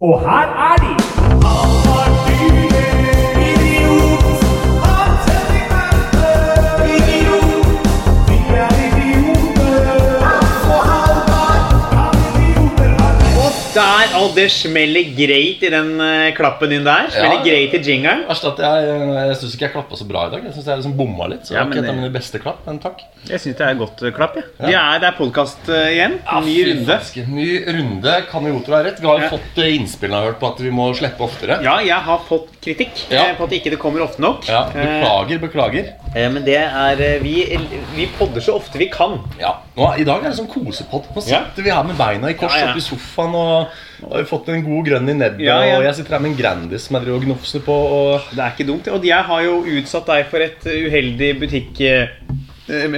Og her og det smeller greit i den uh, klappen din der. Smeller Ja. greit i jingeren. Verst at jeg, jeg syns ikke jeg klappa så bra i dag. Jeg synes jeg liksom bomma litt. Så Ja, det var ikke et av mine beste klapp, men takk. Jeg syns det er godt eh, klapp. Ja. Vi er, det er podkast igjen. Ny runde. Ny runde. Kan jo ha rett. Vi har jo Ja. fått innspillene innspill jeg har hørt på at vi må slippe oftere. Ja, jeg har fått kritikk Ja. eh, på at ikke det kommer ofte nok. Ja, Beklager, beklager. Eh, Men det er eh, vi, vi podder så ofte vi kan. Ja, nå, I dag er det sånn kosepott. Nå Ja. sitter vi her med beina i kors Ja, ja. oppi sofaen og har fått en god grønn i nebbet. Ja, ja. Og jeg sitter her med en Grandis som jeg driver og gnofser på. Og Det er ikke dumt. Og jeg har jo utsatt deg for et uheldig butikk... eh, eh,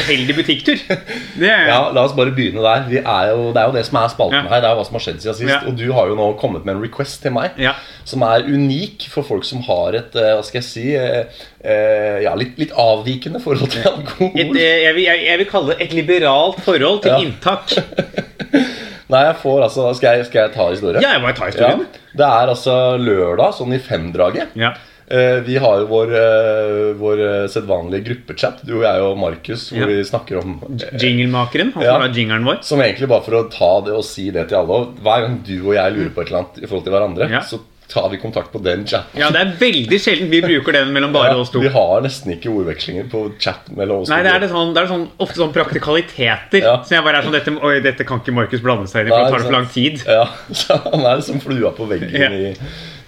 Uheldig butikktur. Er ja, La oss bare begynne der. Vi er jo, det er jo det som er spalten Ja. her. Det er jo hva som har skjedd siden sist. Ja. Og du har jo nå kommet med en request til meg Ja. som er unik for folk som har et eh, hva skal jeg si, eh, ja, litt, litt avvikende forhold til alkohol. Et, jeg, vil, jeg, jeg vil kalle det et liberalt forhold til Ja. inntak. Nei, jeg får altså Skal jeg, skal jeg ta historien? Ja, jeg må ta historien. Ja, det er altså lørdag, sånn i femdraget. Ja. Eh, Vi har jo vår, eh, vår eh, sedvanlige gruppechat, du og jeg og Markus, hvor vi snakker om eh, Jinglemakeren, han Ja. som er jingeren vår. Som egentlig bare for å ta det og si det til alle. Hver gang du og jeg lurer på et eller annet i forhold til hverandre, så tar vi kontakt på den chatten. Ja, det er veldig sjelden vi bruker den mellom bare Ja, oss to. vi har nesten ikke ordvekslinger på chat mellom oss Nei, det er, det sånn, det er sånn, ofte sånn praktikaliteter. Ja. Så jeg bare er sånn dette, Oi, dette kan ikke Markus blande seg inn i, for det tar for lang tid. Ja, så Han er liksom flua på veggen Ja. i,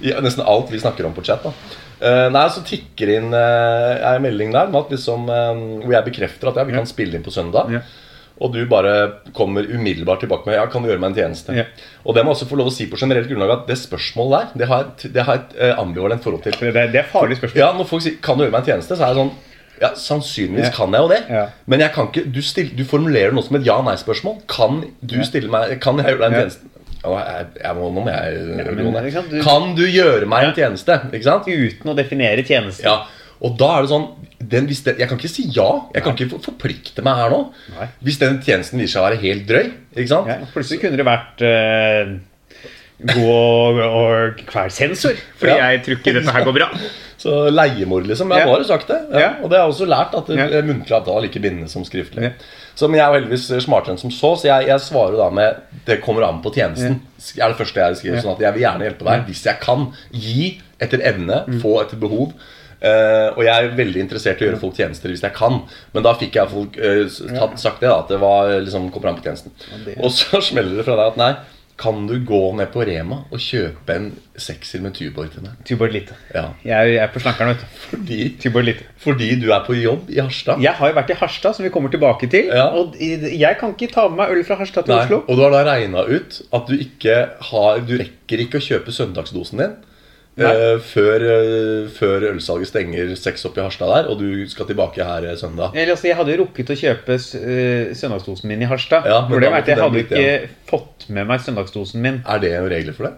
i nesten alt vi snakker om på chat. da Uh, Nei, Så tikker inn uh, en melding der med at liksom, um, hvor jeg bekrefter at ja, vi kan spille inn på søndag. Ja. Og du bare kommer umiddelbart tilbake med ja, kan du gjøre meg en tjeneste. Ja. Og det må jeg også få lov å si på generelt grunnlag at det spørsmålet der, det har et, det har et eh, ambivalent forhold til. Det, det er farlig spørsmål. Ja, Når folk sier 'kan du gjøre meg en tjeneste', så er det sånn ja, Sannsynligvis Ja. kan jeg jo det. Ja. Men jeg kan ikke, du, still, du formulerer noe som et ja-nei-spørsmål. Kan du stille meg Kan jeg gjøre deg en tjeneste? Ja, jeg, jeg må, nå må jeg men, sant, du- Kan du gjøre meg en tjeneste? Ikke sant? Uten å definere tjeneste. Ja, Og da er det sånn den, det, Jeg kan ikke si ja. Jeg kan ikke forplikte meg her nå. Nei. Hvis den tjenesten viser seg å være helt drøy. Ikke? Ja, plutselig kunne det vært uh, gå og, og hver sensor. Fordi Ja. jeg tror ikke dette her går bra. Så leiemord, liksom. Jeg Ja. har jo sagt det. Og det har jeg også lært at Ja. muntlig avtale er like bindende som skriftlig. Så, men jeg er jo heldigvis smartere enn som så, så jeg, jeg svarer da med Det kommer an på tjenesten. er det første jeg skriver. Sånn at jeg vil gjerne hjelpe deg hvis jeg kan. Gi etter evne, Mm. få etter behov. Eh, og jeg er veldig interessert i å gjøre folk tjenester hvis jeg kan. Men da fikk jeg folk uh, tatt, sagt det, da, at det var liksom kommer an på tjenesten. Og så smeller det fra deg at nei, kan du gå ned på Rema og kjøpe en sekser med Tuborg til meg? Tuborg Lite. Ja. Jeg er på slankeren, vet du. Fordi Tuborg Lite. fordi du er på jobb i Harstad? Jeg har jo vært i Harstad, som vi kommer tilbake til. Ja. Og jeg kan ikke ta med meg øl fra Harstad til Nei. Oslo. Og du har da regna ut at du ikke har Du rekker ikke å kjøpe søndagsdosen din Eh, før, uh, før ølsalget stenger seks opp i Harstad der, og du skal tilbake her eh, søndag. Eller, altså, jeg hadde jo rukket å kjøpe uh, søndagsdosen min i Harstad. Ja, Problemet da er at jeg hadde ikke fått med meg søndagsdosen min. Er det regler for det?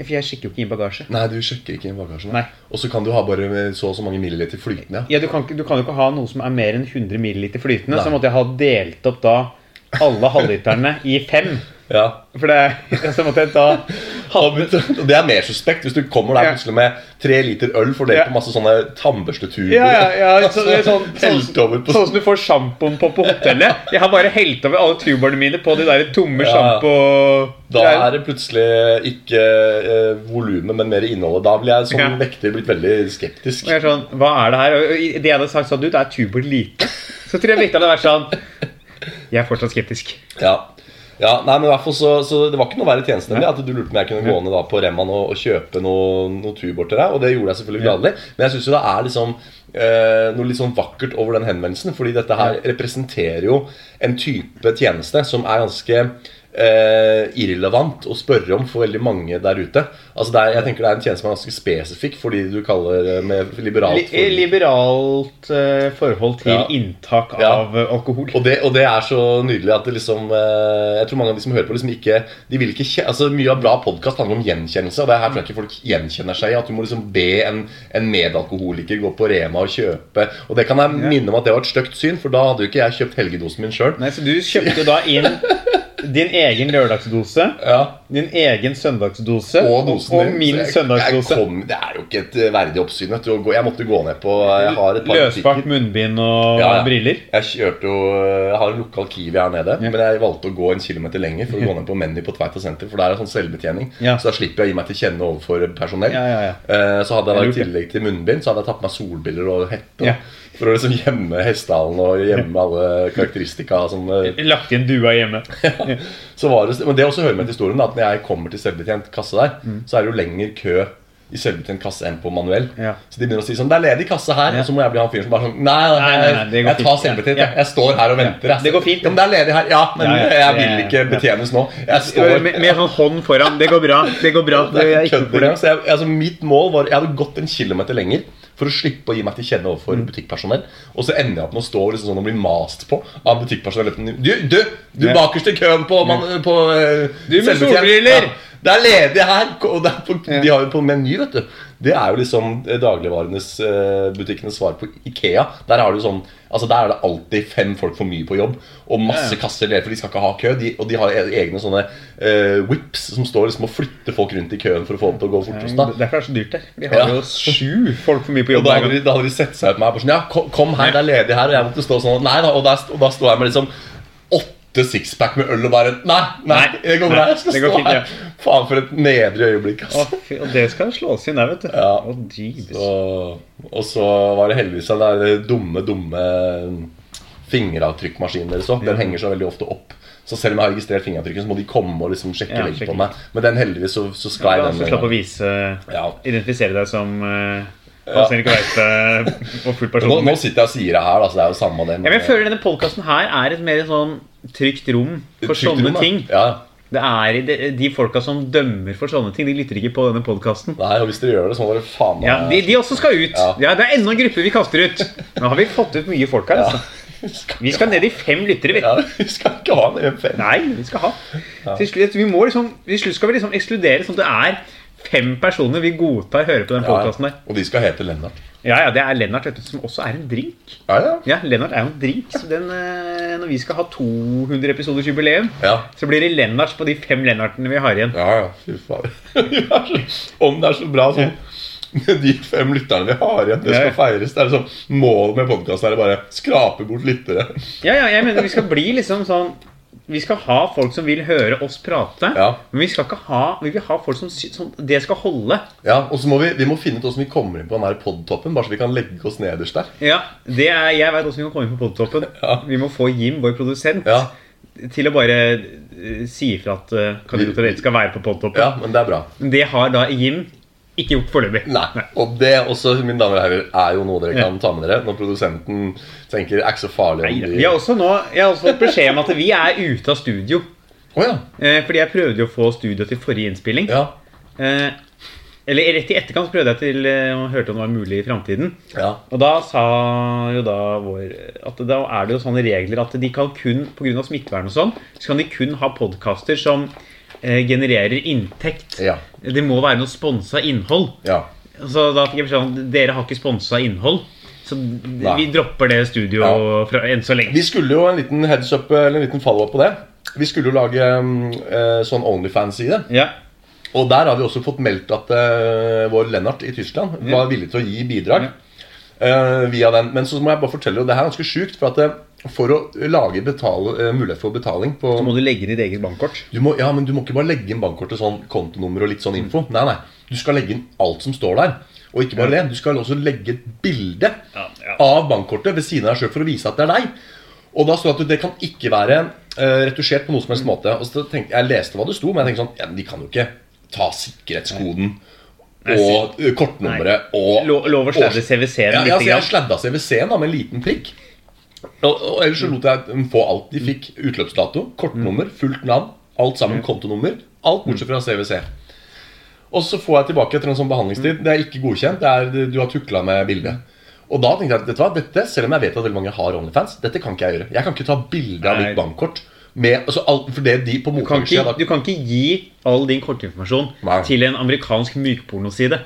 For jeg sjekker jo ikke inn bagasje. Nei, du sjekker ikke inn bagasjen. Og så kan du ha bare så og så mange milliliter flytende. Ja, du, kan, du kan jo ikke ha noe som er mer enn 100 milliliter flytende. Nei. Så måtte jeg ha delt opp da alle halvliterne i fem. Ja. For det så måtte jeg ta Og det er mer suspekt hvis du kommer der plutselig med tre liter øl fordelt Ja. på masse sånne tannbørstetuber. Ja, ja, ja så, det sånn, sånn, på sånn som du får sjampoen på på hotellet. Jeg har bare helt over alle tuberne mine på de der tomme Ja. sjampo... Da er det plutselig ikke eh, volumet, men mer innholdet. Da blir jeg som Ja. vekter blitt veldig skeptisk. Jeg er sånn, hva er det her? Og det jeg hadde sagt sånn, du, det er tuber lite. Så tror jeg virkelig hadde vært sånn Jeg er fortsatt skeptisk. Ja. Ja, nei, men i hvert fall så, så Det var ikke noe verre tjeneste det at du lurte på om jeg kunne gå ned da på Remman og, og kjøpe noe, noe Tuborg til deg. Og det gjorde jeg selvfølgelig gladelig. Men jeg syns jo det er liksom eh, noe litt sånn vakkert over den henvendelsen. Fordi dette her representerer jo en type tjeneste som er ganske eh, irrelevant å spørre om for veldig mange der ute. Altså er, jeg tenker det er en tjeneste som er ganske spesifikk for de du kaller eh, med liberalt Li for- liberalt eh, forhold til Ja. inntak av ja. alkohol. Og det, og det er så nydelig at det liksom eh, Jeg tror mange av de som hører på, liksom ikke De vil ikke kjenne, altså Mye av bra podkast handler om gjenkjennelse, og det her tror jeg ikke folk gjenkjenner seg i. At du må liksom be en, en medalkoholiker gå på Rema og kjøpe Og det kan jeg minne om at det var et stygt syn, for da hadde jo ikke jeg kjøpt helgedosen min sjøl. Så du kjøpte da inn din egen lørdagsdose. Ja. Din egen søndagsdose Og dosen og min jeg- søndagsdose. jeg kom- Det er jo ikke et eh, verdig oppsyn. Vet du. gå- Jeg måtte gå ned på Jeg har et par Løsbakt munnbind og Ja, ja. briller. Jeg kjørte jo Jeg har en lokal Kiwi her nede, Ja. men jeg valgte å gå en kilometer lenger for å gå ned på Menny på Tveita senter, for der er sånn selvbetjening. Ja. Så da slipper jeg å gi meg til kjenne overfor personell. Ja, ja, ja. Eh, Så hadde jeg da i tillegg til munnbind Så hadde jeg tatt på meg solbriller og hette. Ja. For å liksom gjemme hestehalen og gjemme alle karakteristika. Eh, Lagt inn dua hjemme. så var det, men det også hører med til historien da, at når jeg kommer til selvbetjent kasse der, Mm. så er det jo lengre kø i selvbetjent kasse enn på manuell. Ja. Så de begynner å si sånn 'Det er ledig kasse her.' Ja. Og så må jeg bli han fyren som bare sånn 'Nei, nei, Nei, nei, jeg tar selvbetjent. Ja. Jeg. står her og venter.' Det går fint. Ja, men det er ledig her. Ja, men jeg vil ikke betjenes nå. Jeg står Med, med sånn hånd foran. Det går bra. Det går bra. det er ikke. Så jeg, altså, mitt mål var Jeg hadde gått en kilometer lenger for å slippe å gi meg til kjenne overfor Mm. butikkpersonell. Og så ender jeg opp med å stå liksom sånn og bli mast på av butikkpersonell. Du, du, du bakerst i køen på, man, på uh, Du med solbriller! Ja, det er ledig her! Og på, Ja. De har jo på Meny, vet du. Det er jo liksom eh, dagligvarenes eh, butikkenes svar på Ikea. Der har du sånn Altså Der er det alltid fem folk for mye på jobb, og masse Ja, ja. kasser ledige, for de skal ikke ha kø. De, og de har e- egne sånne uh, whips som står liksom og flytter folk rundt i køen for å få dem til å gå fortest. da Derfor er det så dyrt der. De har Ja. jo sju folk for mye på og jobb. da hadde, de, da hadde de sett seg ut med meg. Bare sånn, ja, kom, her, det er ledig her. Og jeg måtte stå sånn Nei da. Og og da står jeg med liksom åtte sixpack med øl og bare Nei, nei, det går bra. Jeg skal stå fint, her. ja. Faen, for et nedre øyeblikk. Altså. fy, og det skal slås inn der, vet du. Ja. Oh, så, Og, så var det heldigvis den der dumme, dumme fingeravtrykkmaskinen deres òg. Den henger så veldig ofte opp. Så selv om jeg har registrert fingeravtrykket, så må de komme og liksom sjekke Ja, på meg. Men den heldigvis så, så sklei Ja, den. så slapp å vise Ja. Identifisere deg som uh, Han som ikke veit hvor full person Nå, nå er. sitter jeg og sier det her, da, så det er jo samme det. Men jeg føler denne podkasten her er et mer sånn trygt rom for Trygt sånne rom, ting. Ja. Det er de, de folka som dømmer for sånne ting, de lytter ikke på denne podkasten. Nei, og hvis dere gjør det, så må dere faen meg Ja, de, de også skal ut. Ja. Ja, Det er enda en gruppe vi kaster ut. Nå har vi fått ut mye folk her. Ja. Altså. Vi skal ned i fem lyttere. vi. Ja, vi skal ikke ha en fem. Nei, vi skal ha. Til slutt, vi må liksom, til slutt skal vi liksom ekskludere sånn at det er fem personer vi godtar hører på den podkasten der. Og de skal hete Lennart. Ja, ja, det er Lennart, vet du, som også er en drink. Ja, ja. Ja, Lennart er jo en drink. Så den, eh, når vi skal ha 200 episoders jubileum, Ja, så blir det Lennarts på de fem Lennartene vi har igjen. ja. ja. Fy faen. Om det er så bra sånn de fem lytterne vi har igjen, det skal feires. Det er liksom Målet med podkasten er å bare skrape bort lyttere. Ja, ja, jeg mener vi skal bli liksom sånn Vi skal ha folk som vil høre oss prate. Ja. Men vi skal ikke ha Vi vil ha folk som, som Det skal holde. Ja, Og så må vi, vi må finne ut hvordan vi kommer inn på den her podtoppen, bare så vi kan legge oss nederst der. Ja, det er, Jeg veit åssen vi kan komme inn på podtoppen. Ja. Vi må få Jim, vår produsent, Ja, til å bare eh, si ifra at uh, Kandidat skal være på podtoppen. ja men det er bra. Det har da Jim ikke gjort foreløpig. Nei. Og det også, mine damer og herrer, er jo noe dere kan ta med dere når produsenten tenker det er ikke så farlig om de Vi har også nå, jeg har også fått beskjed om at vi er ute av studio. Oh, ja. Eh, fordi jeg prøvde jo å få studio til forrige innspilling. Ja. Eh, eller rett i etterkant prøvde jeg til eh, og hørte om det var mulig i framtiden. ja. Og da sa jo da vår At da er det jo sånne regler at de kan kun pga. smittevern og sånn, så kan de kun ha podkaster som eh, genererer inntekt. Ja. Det må være noe sponsa innhold. ja. Så da fikk jeg beskjed om dere har ikke sponsa innhold. Så vi dropper det studioet Ja. enn så lenge. Vi skulle jo en liten heads up, eller en liten follow-up på det. Vi skulle jo lage eh, sånn Onlyfans-side. Ja. Og der har vi også fått meldt at uh, vår Lennart i Tyskland var villig til å gi bidrag. Uh, via den. Men så må jeg bare fortelle, og det her er ganske sjukt, for at eh, for å lage betale, uh, mulighet for betaling på Så må du legge inn ditt eget bankkort. du må, ja, men du må ikke bare legge inn bankkortet sånn kontonummer og litt sånn info. Nei, nei. Du skal legge inn alt som står der. Og ikke bare det, du skal også legge et bilde Ja, ja. av bankkortet ved siden av deg sjøl for å vise at det er deg. Og da står det at det kan ikke være uh, retusjert på noen som helst måte. Og så tenkte, Jeg leste hva det sto, men jeg tenkte sånn ja, De kan jo ikke ta sikkerhetskoden Nei, og eh, kortnummeret og Lov å sladde CWC-en ja, litt ja, så jeg sladda CWC-en da med en liten prikk. Og, og ellers så lot jeg dem få alt. De fikk utløpsdato, kortnummer, fullt navn, alt sammen, kontonummer. Alt bortsett fra CWC. Og så får jeg tilbake etter en sånn behandlingstid. Det er ikke godkjent. Det er, du har tukla med bildet. Og da tenkte jeg at dette var dette, selv om jeg vet at veldig mange har OnlyFans, dette kan ikke jeg gjøre. Jeg kan ikke ta bilde av mitt bankkort med altså, alt, For det de på Du kan, ikke, du kan ikke gi all din kortinformasjon Nei. til en amerikansk mykpornoside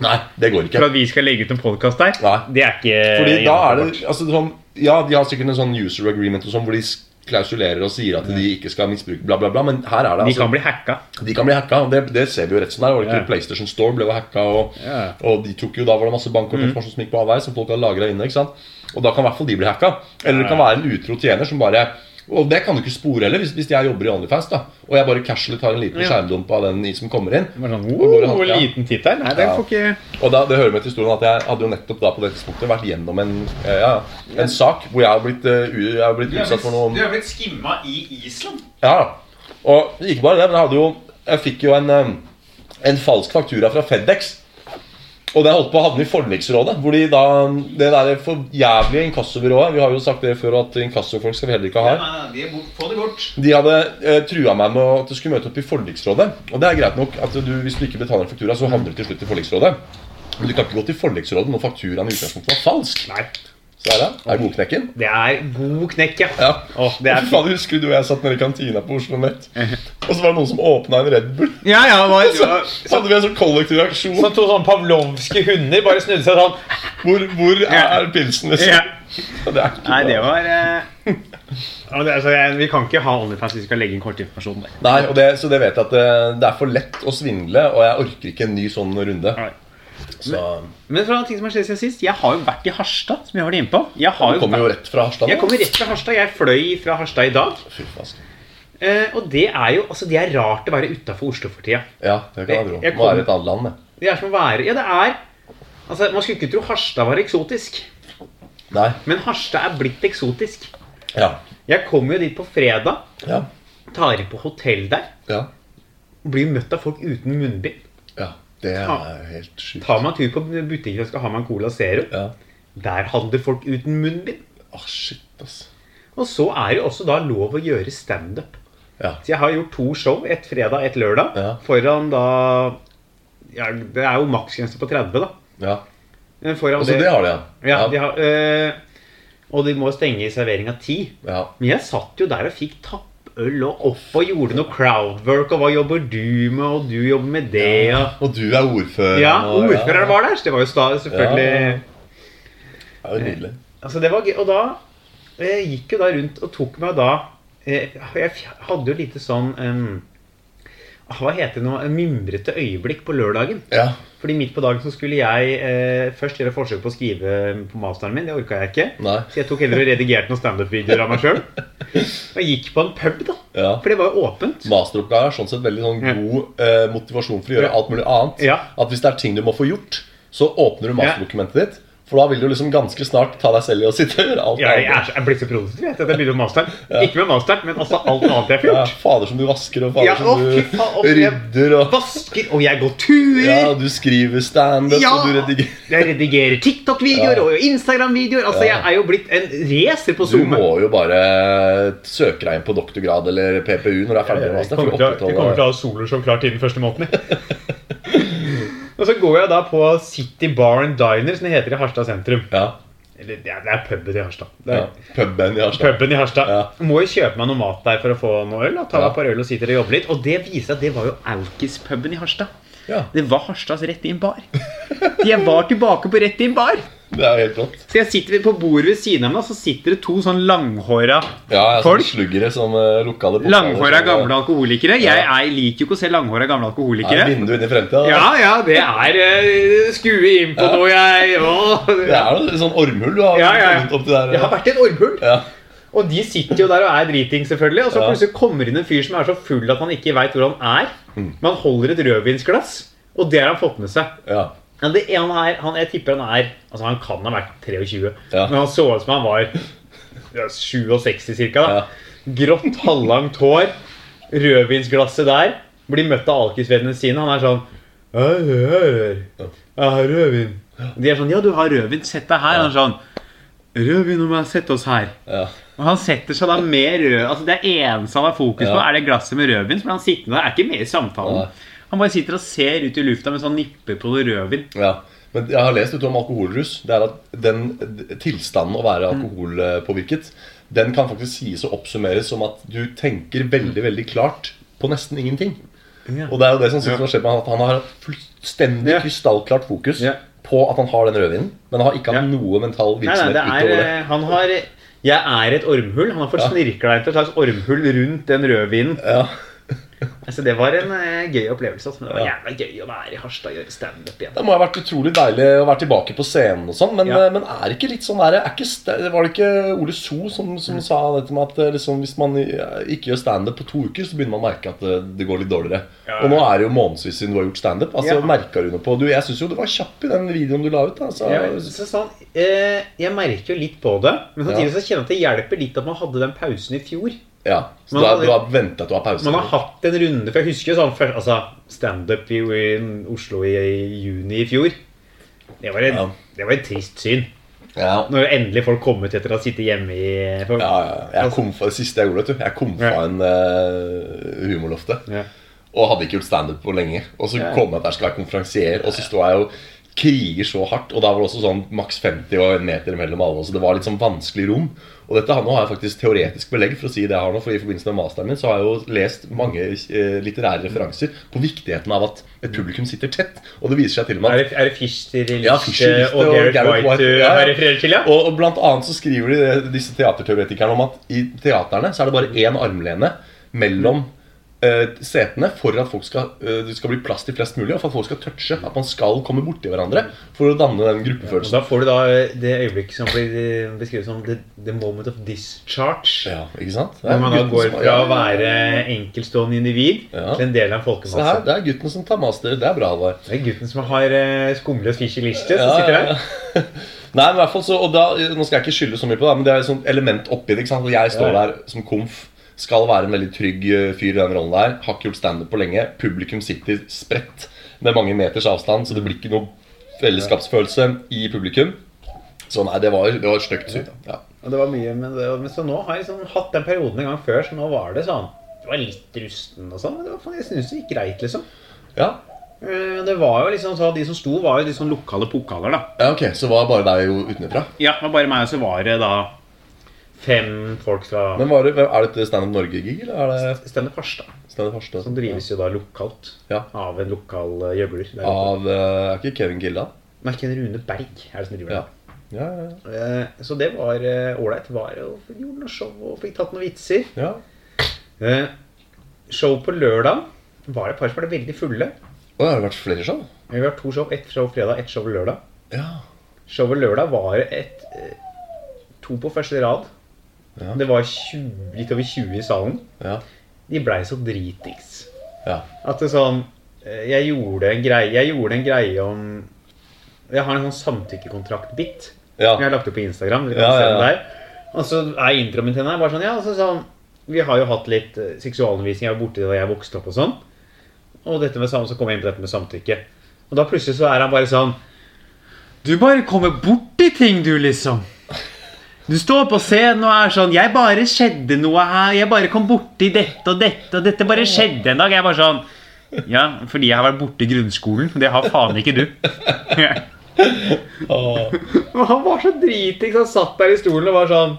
Nei, det går ikke. for at vi skal legge ut en podkast der. Nei. Det er ikke Fordi da er det altså, sånn, Ja, de har sikkert en sånn user agreement og sånn, hvor de klausulerer og sier at de ikke skal misbruke bla, bla, bla. Men her er det De altså kan bli hacka. de kan bli hacka. Det, det ser vi jo rett som det er. PlayStation Store ble jo hacka, og, Ja. og de tok jo, da var det masse bankkortinformasjon som gikk på avveie, som folk hadde lagra inne. ikke sant? Og da kan i hvert fall de bli hacka. Eller det kan være en utro tjener som bare Og det kan du ikke spore heller, hvis, hvis jeg jobber i OnlyFans, da og jeg bare casually tar en liten Ja. skjermdump av den som kommer inn. Det var sånn, Og liten tittel. Nei, det Ja. får ikke Og da, det hører med til historien at jeg hadde jo nettopp da på det tidspunktet vært gjennom en, eh, ja, en sak hvor jeg har blitt, eh, jeg har blitt utsatt for noe Du har blitt skimma i Island. Ja, og ikke bare det, men jeg hadde jo Jeg fikk jo en, eh, en falsk faktura fra Fedex. Og det holdt på å havne i forliksrådet. Hvor de da Det der for jævlige inkassobyrået Vi har jo sagt det før at inkassofolk skal vi heller ikke ha her. Få det bort. De hadde eh, trua meg med at jeg skulle møte opp i forliksrådet. Og det er greit nok at du, hvis du ikke betaler en faktura, så havner du til slutt i forliksrådet. Men du kan ikke gå til forliksrådet når fakturaen i utgangspunktet var falsk. Nei. Så er det. Er godknekken? Det er god knekk, ja. Ja. Oh, det er faen, Husker du og jeg satt nede i kantina på Oslo Nett, og så var det noen som åpna en Red Bull? Ja, ja, var, Så, så hadde vi en sånn kollektiv reaksjon. Sånn to sånne pavlovske hunder bare snudde seg sånn. Hvor, hvor er pilsen, liksom? Ja. Og Det Nei, det var uh... ja, altså, jeg, Vi kan ikke ha OnlyFans hvis vi skal legge inn kortinformasjon der. Nei, og det, så det vet jeg at det, det er for lett å svindle, og jeg orker ikke en ny sånn runde. Nei. Så Men fra ting som har skjedd siden sist Jeg har jo vært i Harstad, som jeg var inne på. Jeg, har Du jo kommer jo rett fra Harstad. jeg kommer rett fra Harstad. Jeg fløy fra Harstad i dag. Fy fast Eh, og det er jo altså, det er rart å være utafor Oslo for tida. Ja, det kan jeg tro. Jeg Må være et annet land, det. Det er som å være Ja, det er Altså, Man skulle ikke tro Harstad var eksotisk, Nei. men Harstad er blitt eksotisk. Ja. Jeg kommer jo dit på fredag, Ja. tar inn på hotell der, Ja. blir møtt av folk uten munnbind. ja. Det er helt sjukt. Tar en tur på butikken og skal ha meg en Cola Zero. Ja. Der handler folk uten munnbind. Åh, shit, ass. Og så er det også da lov å gjøre standup. Ja. Så jeg har gjort to show, ett fredag, ett lørdag, Ja. foran da ja, Det er jo maksgrense på 30, da. ja. Foran Altså, det har de, ja. Ja, de har, øh, og de må stenge i serveringa ti. ja. Men jeg satt jo der og fikk tappøl og opp og gjorde noe crowdwork. Og hva jobber du med, og du jobber med det. Og, Og du er ordfører. ja, ordføreren var der, så det var jo stadig, selvfølgelig Ja. Det nydelig. Altså det var gøy, Og da jeg gikk jo da rundt og tok meg da eh, Jeg hadde jo lite sånn ah, Hva heter det nå? En mimrete øyeblikk på lørdagen. Ja. Fordi midt på dagen så skulle jeg eh, først gjøre forsøk på å skrive på masteren min. Det orka jeg ikke. Nei. Så jeg tok heller og redigerte noen standup-videoer av meg sjøl. Og gikk på en pub, da. Ja. For det var jo åpent. Masteroppgave er sånn sett veldig sånn god eh, motivasjon for å gjøre alt mulig annet. Ja. At hvis det er ting du må få gjort, så åpner du masterdokumentet ditt. For da vil du liksom ganske snart ta deg selv i å sitte og gjøre alt Ja, jeg, er, jeg blir så produktiv jeg, at jeg begynner med masteren. Ikke med masteren, men altså alt annet jeg Ja, gjort. fader som du vasker, og fader Ja, som du faen, og rydder, og Vasker, og jeg går turer. ja, du skriver standup, Ja! og du redigerer Jeg redigerer TikTok-videoer Ja. og Instagram-videoer. Altså, Ja. Jeg er jo blitt en racer på Zoom. Du må jo bare søke deg inn på doktorgrad eller PPU når du er ferdig med master. til å ha soloer som klart innen første måneden. og så går jeg da på City Bar and Diner, som det heter i Harstad sentrum. ja, Eller det er, det er puben i Harstad. Det ja. er Puben i Harstad. Puben i Harstad. Ja. Må jo kjøpe meg noe mat der for å få noe øl. Og Ta Ja. et par øl og sitte og jobbe litt. Og det viser at det var jo Alkis-puben i Harstad. Ja, Det var Harstads Rett Inn Bar. Jeg var tilbake på Rett Inn Bar. det er jo helt rått. Så jeg sitter på bordet ved siden av meg, så sitter det to sånn langhåra Ja, jeg Folk. sånn sluggere som uh, lukka det Langhåra som, gamle alkoholikere. Jeg Ja. er, liker jo ikke å se langhåra gamle Er alkoholikere. vinduet inn i fremtida? Ja, ja, det er uh, skue inn på noe jeg å, Det er litt sånn ormhull du har Ja, ja, ja. Jeg har vært i et ormhull. ja. Og de sitter jo der og er driting, selvfølgelig. Og så plutselig kommer inn en fyr som er så full at han ikke veit hvor han er. Mm. Men han holder et rødvinsglass, og det har han fått med seg. ja. Men det ene er, han, Jeg tipper han er Altså Han kan ha vært 23, Ja. men han så ut som han var ja, 67 ca. Grått, halvlangt hår, rødvinsglasset der. Blir møtt av alkisvennene sine. Han er sånn «Hei, hei, Jeg har rødvin. De er sånn Ja, du har rødvin. Sett deg her. Han er sånn Rødvin, nå må jeg sette oss her. ja. Og han setter seg da med rød Altså Det eneste han har fokus på, er det glasset med rødvin. Så blir han sittende der. Er ikke med i samtalen. Ja. Han bare sitter og ser ut i lufta mens han nipper på det rødvin. ja. Men jeg har lest litt om alkoholrus. Det er at den tilstanden å være alkoholpåvirket, den kan faktisk sies å oppsummeres som at du tenker veldig, veldig klart på nesten ingenting. Og det er jo det som Ja. skjedd med han, at han har fullstendig Ja. krystallklart fokus Ja. På at han har den rødvinen, men han har ikke hatt Ja. noe mental Nei, nei, virksomhet det er utover det. eh, Han har Jeg er et ormhull. Han har fått snirkla inn til et slags ormhull rundt den rødvinen. Ja. Altså, det var en uh, gøy opplevelse. Altså. Men det var jævla gøy å være i Harstad og gjøre standup igjen. Det må ha vært utrolig deilig å være tilbake på scenen og sånn, men, Ja. men er ikke litt sånn der, er ikke, Var det ikke Ole So som, som Mm. sa dette med at eh, liksom, hvis man eh, ikke gjør standup på to uker, så begynner man å merke at det, går litt dårligere? Ja. Og nå er det jo månedsvis siden du har gjort standup. Altså, Ja. Merka du noe på du, Jeg syns jo du var kjapp i den videoen du la ut. Altså. Ja, så sånn, eh, jeg merker jo litt på det, men samtidig så kjenner jeg at det hjelper litt at man hadde den pausen i fjor. Ja, så Man da, har, du har venta til å ha pause? Man har hatt en runde For jeg husker jo sånn først- altså, standup i, i Oslo i, i juni i fjor. Det var, en, Ja. det var et trist syn. ja. Når endelig folk kom ut etter å ha sittet hjemme i for, Ja, ja, Jeg kom fra, det siste jeg gjorde, vet du Jeg kom Ja. en uh, humorlofte. Ja. Og hadde ikke gjort standup på lenge. Og så Ja. kom jeg at jeg skulle være konferansier, og så står jeg og kriger så hardt. Og da var det også sånn maks 50 og en meter mellom alle, så det var litt sånn vanskelig rom. Og dette, har jeg faktisk teoretisk belegg for å si det jeg har nå, for i forbindelse med masteren min så har jeg jo lest mange eh, litterære referanser på viktigheten av at et publikum sitter tett. Og det viser seg til og med at det, er det Ja, Liste Fischer, Liste og og Gareth White, du ja, refererer til? Ja? og, og blant annet så skriver de disse teaterteoretikerne om at i teaterne så er det bare én armlene mellom eh, setene for at folk skal, eh, det skal bli plass til flest mulig, og for at folk skal touche. At man skal komme borti hverandre for å danne den gruppefølelsen. gruppefølelsen. da får du da det øyeblikket som blir beskrevet som the, the moment of discharge. Ja, ikke sant? Når man da går fra å være enkeltstående individ Ja. til en del av en folkemasse. her, det er gutten som tar master. Det er bra, Det, Det er gutten som har skumle og Fischer Liste, som Ja, sitter ja, der. ja. Nei, men i hvert fall så, og da, Nå skal jeg ikke skylde så mye på det, men det er et sånt element oppi det. ikke sant? Og Jeg står Ja, ja. der som komf, skal være en veldig trygg eh, fyr i den rollen der. Har ikke gjort standup på lenge. Publikum sitter spredt med mange meters avstand, så det blir ikke noe fellesskapsfølelse i publikum. Så nei, det var, det var et stygt syn. Ja. Og det var mye, men, det, men så nå har jeg liksom hatt den perioden en gang før, så nå var det sånn Det var litt rusten og sånn, men det var, jeg synes det gikk greit, liksom. ja. Eh, Det var jo liksom så De som sto, var jo de sånn lokale pokaler, da. Ja, ok, Så var bare deg jo utenfra. Ja, det var bare meg, og så var det da fem folk fra Men var det, Er dette Standup Norge-gig, eller er det Stende Farstad. Standup Harstad? Som drives jo da lokalt Ja. av en lokal eh, gjøgler. Av eh, Er ikke Kevin Gilda? Nei, ikke Rune Berg er det som driver Ja. det. Ja, ja, ja. Eh, Så det var ålreit. Var jo gjorde noe show og fikk tatt noen vitser. ja. Uh, Show på lørdag var det et par som ble veldig fulle. Og det har vært flere show? Vi har to show. Ett show fredag, ett show lørdag. Ja. Showet lørdag var et to på første rad. Ja. Det var 20, litt over 20 i salen. Ja. De blei så dritings. ja. At det sånn eh, Jeg gjorde en greie Jeg gjorde en greie om Jeg har en sånn samtykkekontrakt-bit. Ja. Jeg har lagt opp på Instagram. Dere kan Ja, se ja, den ja. der. Og så er introen min til den her bare sånn Ja, altså sånn Vi har jo hatt litt eh, seksualundervisning. Jeg var borti da jeg vokste opp og sånn. Og dette med så kom jeg inn på dette med samtykke. Og da plutselig så er han bare sånn Du bare kommer borti ting, du, liksom. Du står på scenen og er sånn 'Jeg bare skjedde noe her. Jeg bare kom borti dette og dette, og dette bare skjedde en dag.' Jeg er bare sånn Ja, fordi jeg har vært borte i grunnskolen. Det har faen ikke du. Og han var så dritings. Han satt der i stolen og var sånn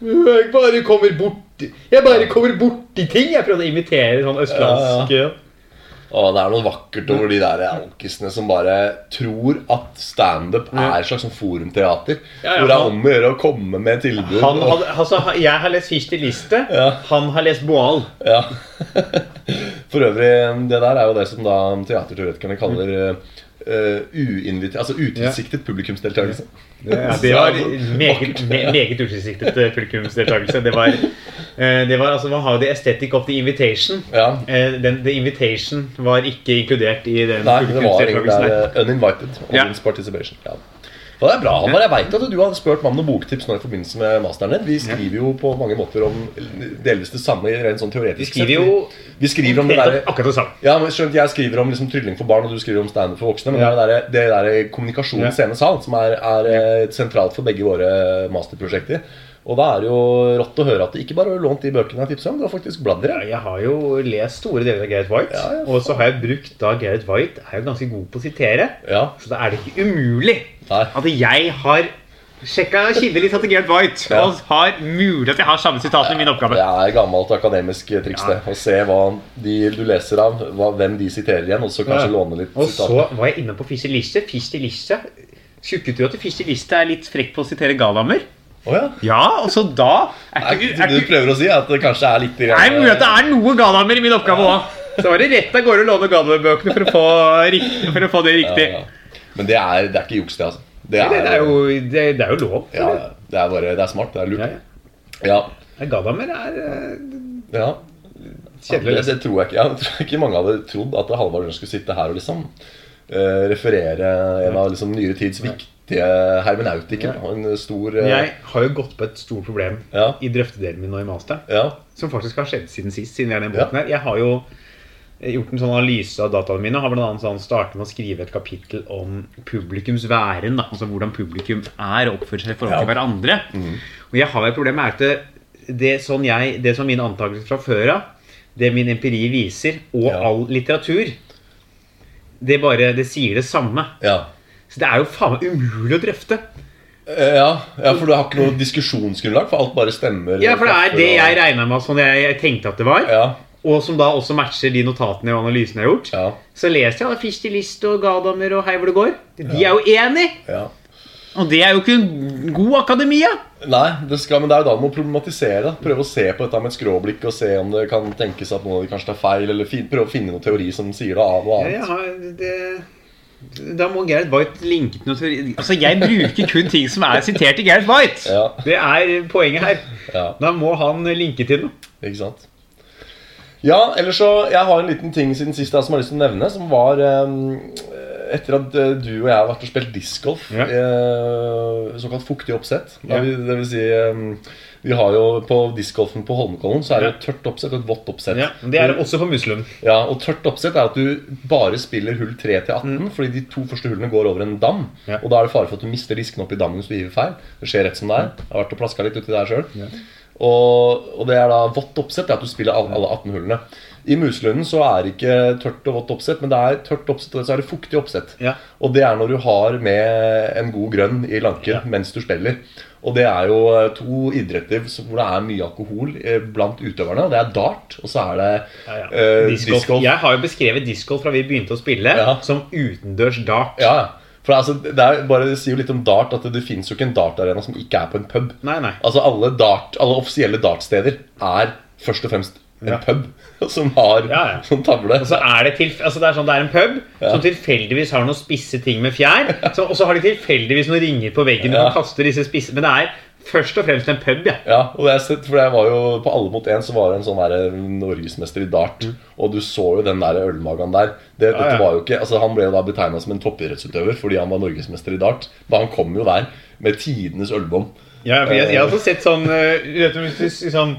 Jeg bare kommer borti Jeg bare kommer borti ting. Jeg prøvde å imitere sånn østlandsk Åh, det er noe vakkert over de der alkisene som bare tror at standup er et slags sånn forumteater. Ja, ja, hvor det er om å gjøre å komme med tilbud. Han han, altså, jeg har lest Kirsti Liste. Ja. Han har lest Boal. Ja. For øvrig, det der er jo det som da teaterteoretikerne kaller uh, Altså utilsiktet publikumsdeltakelse. Ja, det var meget, me, meget utilsiktet eh, publikumsdeltakelse. Det var, uh, det var altså, Man har jo The Aesthetic of the Invitation. Ja. Uh, Den, the Invitation var ikke inkludert i den Nei, det var egentlig Uninvited uninvited Ja. audience participation. Ja. Og det er bra, Halvard. Jeg vet at du har spurt meg om noen boktips nå i forbindelse med masteren din. Vi skriver jo på mange måter om delvis det samme i rent sånn Vi teoretisk skriver jo Vi skriver om det der, akkurat det samme. Ja, men skjønt, Jeg skriver om liksom trylling for barn, og du skriver om standup for voksne. Men det er det der, kommunikasjon Ja. scene-sal som er, er eh, sentralt for begge våre masterprosjekter. Og da er det jo rått å høre at du ikke bare har lånt de bøkene jeg tipsa om, du har faktisk bladd i Ja. Jeg har jo lest store deler av Gareth White. Ja. Og så har jeg brukt da Gareth White er jo ganske god på å sitere. Ja. Så da er det ikke umulig Nei. at jeg har sjekka kildelista til Gareth White Ja. og har mulig at jeg har samme sitat i min oppgave. Det er gammelt akademisk triks, det. Å se hva de du leser av, hva, hvem de siterer igjen, og så kanskje Ja. låne litt Og sitater. så var jeg inne på Fischer Liste. Fischer Skulle du at Fischer Liste er litt frekk på å sitere Gadamer. Å ja. Ja, og så da er Er ikke, er du prøver å si at det kanskje er litt Nei, men mulig at det er noe Gadamer i min oppgave òg. Så var det rett av gårde å låne Gadamer-bøkene for, for å få det riktig. ja, ja. Men det er, det er ikke juks, det, altså. Det Det, det, er jo, det, er jo lov. ja, ja. det er bare Det er smart. Det er lurt. ja. Ja. Nei, Gadamer er eh, ja. kjedelig. Det, tror jeg ikke. Jeg tror ikke mange hadde trodd at Halvard skulle sitte her og liksom uh, referere en av liksom nyere tids viktige hermenautikere. Ja. En stor uh... Jeg har jo gått på et stort problem Ja. i drøftedelen min nå i master. Ja. Som faktisk har skjedd siden sist. Siden Jeg er den båten her Jeg har jo gjort en sånn analyse av dataene mine. og Har blant annet sånn startet med å skrive et kapittel om publikums væren. Da. Altså hvordan publikum er og oppfører seg i forhold til hverandre. hverandre. Og jeg har et problem med at det, det, sånn jeg, det som mine antakelser fra før av, det min empiri viser, og all litteratur, det bare det sier det samme. Ja. Så det er jo faen meg umulig å drøfte. Eh, ja. ja, for du har ikke noe diskusjonsgrunnlag, for alt bare stemmer. Ja, for det er det jeg regna med sånn jeg, tenkte at det var. Ja. Og som da også matcher de notatene og analysene jeg har gjort. Ja. Så leser jeg da List og Gadamer og Hei hvor det går. De er jo enige! ja. Og det er jo ikke en god akademia. Nei, det skal, men det er jo da du må problematisere. Prøve å se på dette med et skråblikk og se om det kan tenkes at noen av det kanskje tar feil. Eller prøve å finne noen teori som sier det av noe Ja, ja, annet. har, det, da må Gareth White linke til noe teori. Altså, jeg bruker kun ting som er sitert i Gareth White. Ja. Det er poenget her. Ja, Da må han linke til noe. ikke sant? Ja, ellers så Jeg har en liten ting siden sist jeg som har lyst til å nevne, som var eh, etter at eh, du og jeg har vært og spilt discgolf, Ja. eh, såkalt fuktig oppsett. Ja. det vil si eh, Vi har jo på discgolfen på Holmenkollen så er det et tørt oppsett og et vått oppsett. Ja, det er det også på Muslund. Ja, og tørt oppsett er at du bare spiller hull 3 til 18, fordi de to første hullene går over en dam. Ja. Og da er det fare for at du mister disken opp i dammen hvis du hiver feil. Det skjer rett som det er. Jeg har vært og plaska litt uti der sjøl. Og, og det er da vått oppsett, det er at du spiller alle, alle 18 hullene. I Muselunden så er det ikke tørt og vått oppsett, men det er tørt oppsett og så er det fuktig oppsett. Ja. Og det er når du har med en god grønn i lanken Ja. mens du spiller. Og det er jo eh, to idretter hvor det er mye alkohol eh, blant utøverne. Det er dart, og så er det Ja, ja. Uh, Discgolf. discgolf. Jeg har jo beskrevet discgolf fra vi begynte å spille, Ja. som utendørs dart. Ja, ja. For altså, det, er bare, det sier jo litt om dart at det, det fins jo ikke en dartarena som ikke er på en pub. Nei, nei. Altså Alle, dart, alle offisielle dartsteder er først og fremst en pub som har Ja, ja. sånn tavle. Og så er det, til, altså det er sånn, det er en pub Ja. som tilfeldigvis har noen spisse ting med fjær. Så, og så har de tilfeldigvis noen ringer på veggen. Ja. Og kaster disse spisse Men det er først og fremst en pub, ja. Ja, og jeg for jeg var jo På Alle mot én så var det en sånn norgesmester i dart. Og du så jo den der ølmagen der. Det, Mm. Dette var jo ikke, altså Han ble jo da betegna som en toppidrettsutøver fordi han var norgesmester i dart. Men han kom jo der med tidenes ølbom. ja for jeg, jeg har også sett sånn du sånn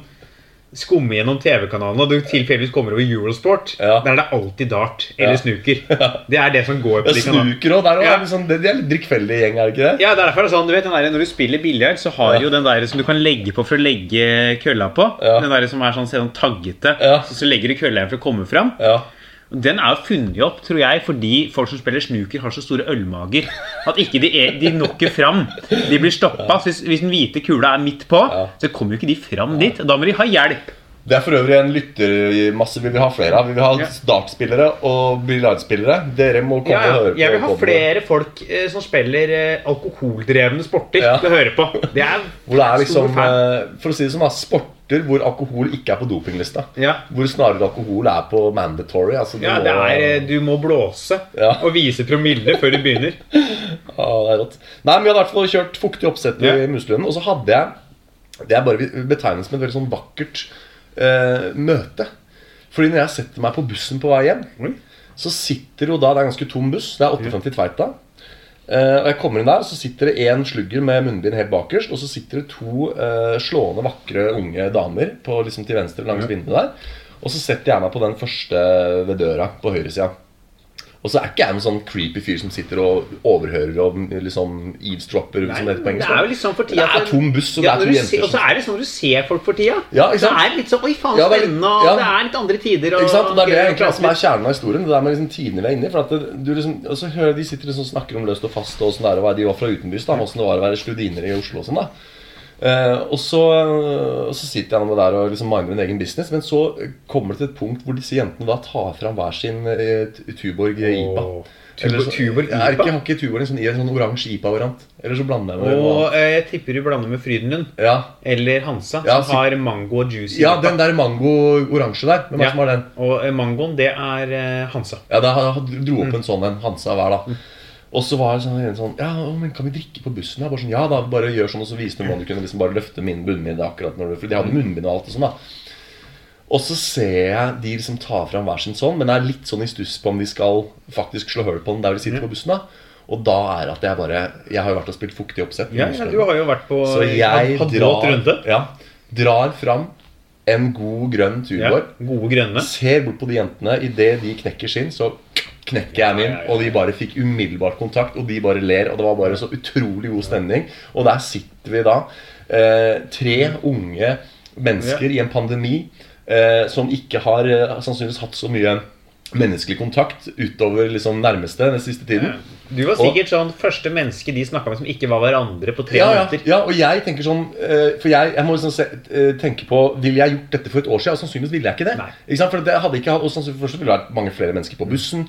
Skumme gjennom TV-kanalen, og du tilfeldigvis kommer over Eurosport. Ja. Der er det alltid dart eller Ja. snooker. Det er det som går på de kanalene. Snooker òg. Ja. Sånn, det, er litt drikkfeldig gjeng, er det ikke det? Ja, det er derfor det sånn, du vet, den der, Når du spiller biljard, så har Ja. jo den der som du kan legge på for å legge kølla på. Den der som er sånn, sånn taggete. Så, så legger du kølla igjen for å komme fram. Den er jo funnet opp, tror jeg, fordi folk som spiller snooker, har så store ølmager at ikke de, er, de når fram. De blir stoppa. Hvis, hvis den hvite kula er midt på, Ja. så kommer jo ikke de fram dit. Da må de ha hjelp. Det er for øvrig en lyttermasse vi vil ha flere av. Vi vil ha Ja. dartspillere og billardspillere. Dere må komme Ja, ja. og høre på. Jeg vil ha flere folk eh, som spiller eh, alkoholdrevne sporter, Ja. til å høre på. Det er Hvor det er stor liksom, fan. eh, for å si det som er da, sporter hvor alkohol ikke er på dopinglista. Ja. Hvor snarere alkohol er på mandatory. Altså, du Ja, må- det er, eh, Du må blåse Ja. og vise promille før du begynner. Ja, det er rått. Nei, men Vi hadde i hvert fall kjørt fuktig oppsett i Ja. Og så hadde jeg Det er bare betegnet som et veldig sånn vakkert eh, møte. Fordi når jeg setter meg på bussen på vei hjem, mm. så sitter jo da Det er en ganske tom buss. Det er 58 Tveita. Eh, og jeg kommer inn der, så sitter det én slugger med munnbind helt bakerst. Og så sitter det to eh, slående, vakre unge damer på, liksom til venstre langs vinduet der. Og så setter jeg meg på den første ved døra på høyresida. Og så er ikke jeg en sånn creepy fyr som sitter og overhører og liksom eavesdropper. Nei, som det heter på det er jo sånn for Det er tom buss, og det er to jenter Og så er det sånn når du ser folk for tida. Ja, så er det litt sånn Oi, faen, Ja, spennende, og ja. det er litt andre tider. Og, Ikke sant? Og det er det egentlig som er kjernen av historien. Det der med liksom tidene vi er inne i. For at det, du liksom, og så hører de sitter liksom og snakker om løst og fast og åssen det er å være de var fra utenbys. da, Åssen det var å være studiner i Oslo og sånn. da Eh, og, så, og så sitter jeg nå der og liksom minder min egen business, men så kommer det til et punkt hvor disse jentene da tar fram hver sin uh, Tuborg IPA. Oh. Tuborg, så- Tuborg Jeg er IPA. ikke, har ikke Tuborg en sånn, en sånn oransje IPA-variant? Eller så blander jeg med Og eh, jeg tipper du blander med Frydenlund. Ja, Eller Hansa, Ja, som har mango og juice. ja den der mango-oransje der. Hvem Ja. som har den? Og eh, mangoen, det er Hansa. Ja, da dro Mm. opp en sånn en Hansa hver, da. Og så var det sånn, en sånn Ja, men kan vi drikke på bussen? Jeg bare sånn, ja da, bare gjør sånn Og så viste hun hvordan du kunne liksom bare løfte min bunnbind akkurat når du For de hadde munnbind og alt og sånn, da. Og så ser jeg de liksom ta fram hver sin sånn, men jeg er litt sånn i stuss på om de skal faktisk slå hull på den der de sitter på bussen. da Og da er at jeg bare Jeg har jo vært og spilt fuktig oppsett. Ja, ja, du har jo vært på Så jeg drar, ja, drar fram en god grønn Ja, gode grønne. Ser bort på de jentene. Idet de knekker sin, så knekker jeg min. Og de bare fikk umiddelbart kontakt, og de bare ler. Og det var bare så utrolig god stemning. Og der sitter vi da, eh, tre unge mennesker i en pandemi eh, som ikke har eh, sannsynligvis hatt så mye menneskelig kontakt utover liksom nærmeste den siste tiden. Du var sikkert sånn første menneske de snakka med som ikke var hverandre på tre Ja, ja, ja, og jeg tenker sånn eh, For jeg, jeg må liksom se, eh, tenke på Ville jeg gjort dette for et år siden? Og sannsynligvis ville jeg ikke det. Ikke sant? For det hadde ikke Og sannsynligvis ville det vært mange flere mennesker på bussen.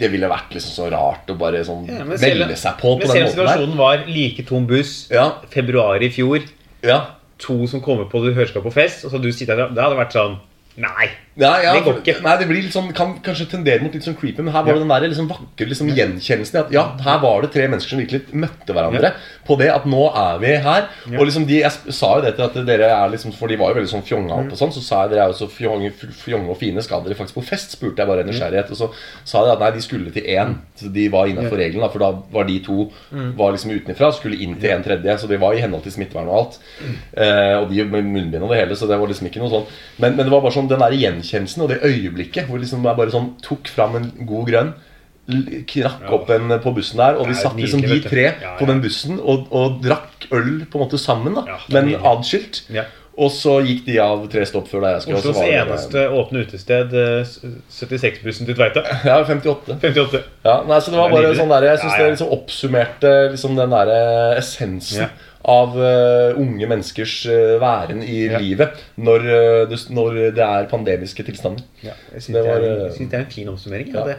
Det ville vært liksom så rart å bare sånn Ja, melde selv- seg på på Men den selv måten der. situasjonen var like tom buss, Ja, februar i fjor, ja. to som kommer på du hørskap på fest, og så du sitter der, det hadde vært sånn Nei. Ja, ja, Det går ikke. Nei, det blir litt sånn, kan kanskje tendere mot litt sånn creepy, men her var det den der liksom vakre liksom, gjenkjennelsen at ja, her var det tre mennesker som virkelig møtte hverandre på det at nå er vi her. Og liksom de, Jeg sa jo det til at dere er liksom For de var jo veldig sånn fjonga opp og sånn, så sa jeg dere er jo så fjonge, fjonge og fine, skal dere faktisk på fest? spurte jeg bare av nysgjerrighet. Og så sa de at nei, de skulle til én. Så de var innafor reglene, for da var de to var liksom utenfra, skulle inn til en tredje. Så det var i henhold til smittevern og alt. Eh, og de med munnbind og det hele, så det var liksom ikke noe sånn. Men, men det var bare sånn den der gjenkjennelsen og det øyeblikket hvor liksom jeg bare sånn tok fram en god grønn. Knakk Ja. opp en på bussen der, og vi satt liksom de tre Ja, på den bussen og, og drakk øl på en måte sammen, da men adskilt. Ja. Og så gikk de av tre stopp før der jeg skulle. Oslos eneste åpne utested, eh, 76-bussen til Tveita. Ja, 58. 58. Ja, nei, så det var bare sånn der, Jeg syns Ja, ja. det liksom oppsummerte liksom den der essensen Ja. Av uh, unge menneskers uh, væren i Ja. livet når, uh, det, når det er pandemiske tilstander. Ja, jeg syns Det det, var, er- en fin oppsummering. ja.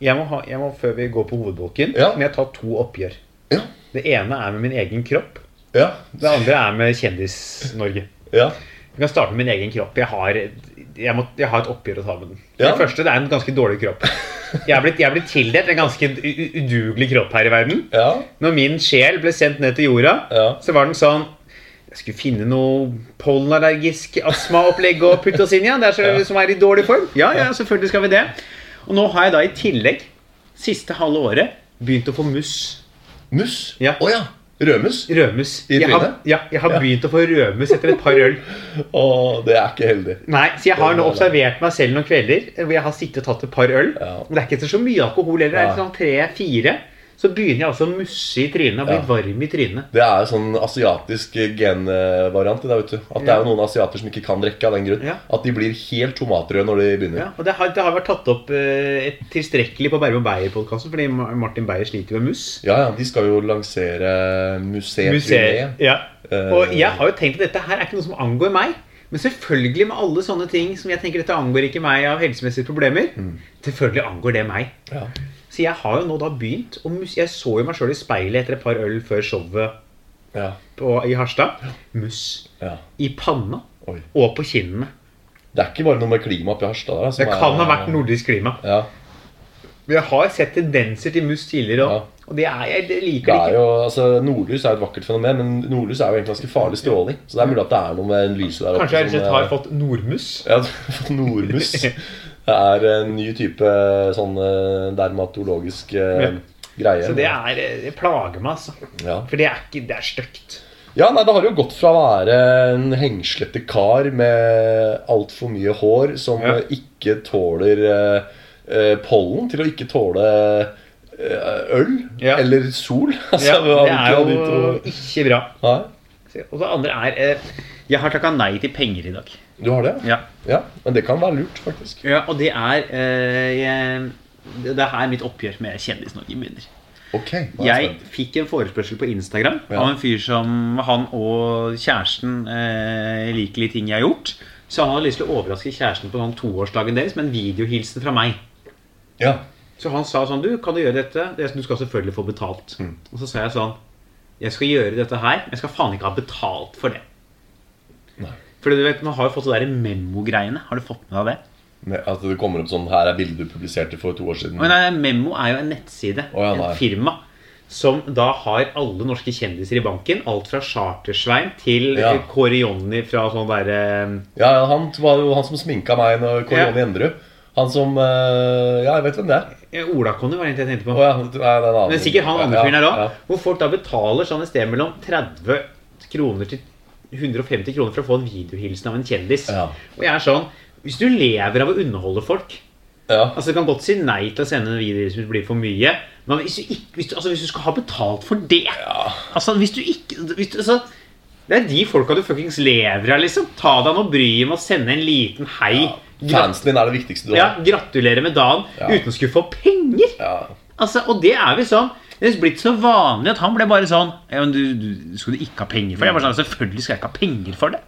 Jeg, må ha, jeg må, før vi går på hovedbolken, Ja. må jeg ta to oppgjør. Ja. Det ene er med min egen kropp. Ja. Det andre er med Kjendis-Norge. ja. Jeg kan starte med min egen kropp. Jeg har, jeg må, jeg har et oppgjør å ta med den. Ja. Det første det er en ganske dårlig kropp. Jeg er blitt, jeg er blitt tildelt en ganske udugelig kropp her i verden. ja. Når min sjel ble sendt ned til jorda, Ja. så var den sånn Jeg skulle finne noe pollenallergisk astmaopplegg å putte oss inn i. ja. Det er så, som er i dårlig form. Ja, ja, selvfølgelig skal vi det. Og nå har jeg da i tillegg, siste halve året, begynt å få mus. Mus? Ja. Oh, ja. Rødmus? Rødmus. I Jeg har, ja, jeg har begynt å få rødmus etter et par øl. Åh, det er ikke heldig. Nei, Så jeg har nå observert meg selv noen kvelder hvor jeg har sittet og tatt et par øl. Ja. Det er ikke så mye alkohol heller. Det er sånn tre-fire. Så begynner jeg altså å musse i trynet og bli Ja. varm i trynet. Det er sånn asiatisk genvariant i det, vet du. At det er jo noen asiater som ikke kan drikke av den grunn. Ja. At de blir helt tomatrøde når de begynner. Ja, og det har, det har vært tatt opp eh, tilstrekkelig på Bærum Beyer-podkasten, fordi Martin Beyer sliter med mus. Ja, ja, de skal jo lansere Museet Museet. Ja. Eh, Og jeg har jo tenkt at dette her er ikke noe som angår meg. Men selvfølgelig med alle sånne ting som jeg tenker dette angår ikke meg av helsemessige problemer. Mm. Selvfølgelig angår det meg. Ja. Så jeg har jo nå da begynt Jeg så jo meg sjøl i speilet etter et par øl før showet Ja. på, i Harstad. Muss ja. i panna Oi. og på kinnene. Det er ikke bare noe med klima oppi Harstad der. som Det er- kan ha vært nordisk klima. Ja. Jeg har sett tendenser til mus tidligere òg. Ja. Og det er jeg det Det liker det er ikke. jo, altså Nordlys er jo et vakkert fenomen, men nordlys er jo egentlig ganske farlig stråling. Så det er mulig at det er noe med lyset der oppe. Kanskje jeg rett og slett har eh, fått nordmus. Ja, du har fått nordmus. Det er en ny type sånn eh, dermatologisk eh, Ja. greie. Så det er Det plager meg, altså. ja. For det er ikke Det er stygt. ja, nei, det har jo gått fra å være en hengslete kar med altfor mye hår som Ja. eh, ikke tåler eh, eh, pollen, til å ikke tåle eh, øl Ja. eller sol. Altså, Ja, det er jo ikke bra. Nei, Og det andre er eh, Jeg har takka nei til penger i dag. du har det? Ja. Ja, men det kan være lurt, faktisk. ja og det er eh, jeg, Det er her mitt oppgjør med Kjendis-Norge begynner. Ok, er Jeg fikk en forespørsel på Instagram Ja. av en fyr som han og kjæresten eh, liker litt ting jeg har gjort. Så han hadde lyst til å overraske kjæresten på sånn toårsdagen deres med en videohilsen fra meg. Ja. Så han sa sånn Du, kan du gjøre dette? Det- Du skal selvfølgelig få betalt. Mm. Og så sa jeg sånn Jeg skal gjøre dette her, men jeg skal faen ikke ha betalt for det. Fordi du vet, Man har jo fått det der memo-greiene. Har du fått med deg det? At det kommer opp sånn Her er bildet du publiserte for to år siden. Men nei, Memo er jo en nettside. Oh, ja, en firma. Som da har alle norske kjendiser i banken. Alt fra Chartersvein til Ja. Kåre Jonny fra sånn derre Ja, ja, han var jo han som sminka meg når Kåre Ja. Jonny Endrud. Han som eh, Ja, jeg vet hvem det er. eh, Ola-Conny var egentlig jeg tenkte på. Oh, ja, nei. Men sikkert han andre fyren her òg. Hvor folk da betaler sånn et sted mellom 30 kroner til 150 kroner for å få en videohilsen av en kjendis. Ja. Og jeg er sånn Hvis du lever av å underholde folk Ja. Altså Du kan godt si nei til å sende en video hvis det blir for mye. Men hvis du, ikke, hvis du, altså, hvis du skal ha betalt for det Altså hvis du ikke hvis du, altså, Det er de folka du fuckings lever av, liksom. Ta deg noe bryet med å sende en liten hei. Ja. Fansen din er det viktigste du ja, har. gratulerer med dagen Ja. uten å skulle få penger. Ja. Altså, og det er vi sånn Det er blitt så vanlig at han ble bare sånn ja, men du, du, Skulle du ikke ha penger for det? Jeg var sånn, Selvfølgelig skal jeg ikke ha penger for det.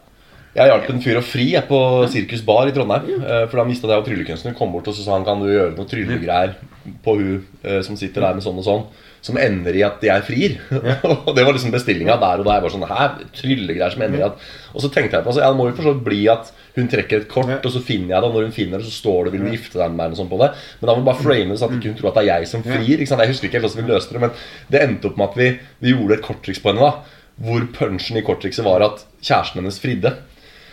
Jeg hjalp en fyr å fri jeg, på Sirkus Bar i Trondheim. eh, For da mista jeg jo tryllekunsten. Kom bort og så sa han kan du gjøre noe tryllegreier på hun eh, som sitter der med sånn og sånn. Som ender i at jeg frir. og Det var liksom bestillinga der og da. Jeg var sånn, Hæ? Tryllegreier som ender i at Og så tenkte jeg på altså, ja, Det må jo for så vidt bli at hun trekker et kort, og så finner jeg det. Og når hun finner det, så står det 'Vil du gifte deg med meg?' og sånn på det. Men da må vi bare frame det sånn at ikke hun tror at det er jeg som frir. Ikke sant? Jeg husker ikke helt hvordan vi løste det, men det endte opp med at vi, vi gjorde et korttriks på henne. da Hvor punchen i korttrikset var at kjæresten hennes fridde.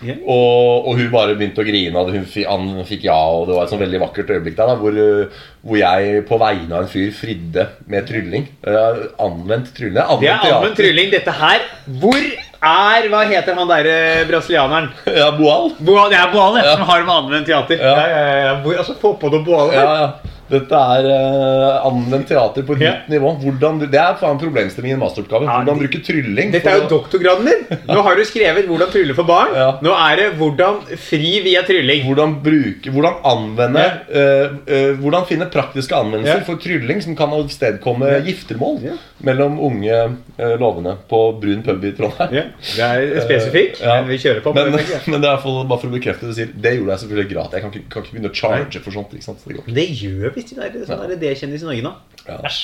Ja. Og, og hun bare begynte å grine, og hun han fikk ja. Og det var et sånn veldig vakkert øyeblikk der da hvor, uh, hvor jeg på vegne av en fyr fridde med trylling. Uh, anvendt trylling. Det er anvendt trylling. Dette her Hvor er Hva heter han derre brasilianeren? Ja, Boal. Boal, det er Boal, Ja. som har med anvendt teater. Ja. Ja, ja, ja. Hvor, altså, Få på noe Boal. Ja, ja. Dette er uh, anvendt teater på et Ja. nivå. Hvordan, det er faen problemstilling i en masteroppgave. Ja, Hvordan det- bruke trylling. Dette er jo doktorgraden din! Nå har du skrevet 'Hvordan trylle for barn'. Ja. Nå er det 'Hvordan fri via trylling'. Hvordan bruke, hvordan anvende uh, uh, Hvordan finne praktiske anvendelser for trylling som kan avstedkomme giftermål mellom unge lovende på brun pub i Trondheim. Det er spesifikt, men vi kjører på. Men, men, det. er for, bare for å bekrefte det. Det gjorde jeg selvfølgelig gratis. Jeg kan ikke, kan ikke begynne å charge for sånt. det. Det gjør de der sånne der D-kjendis i Norge nå. Ja. Æsj.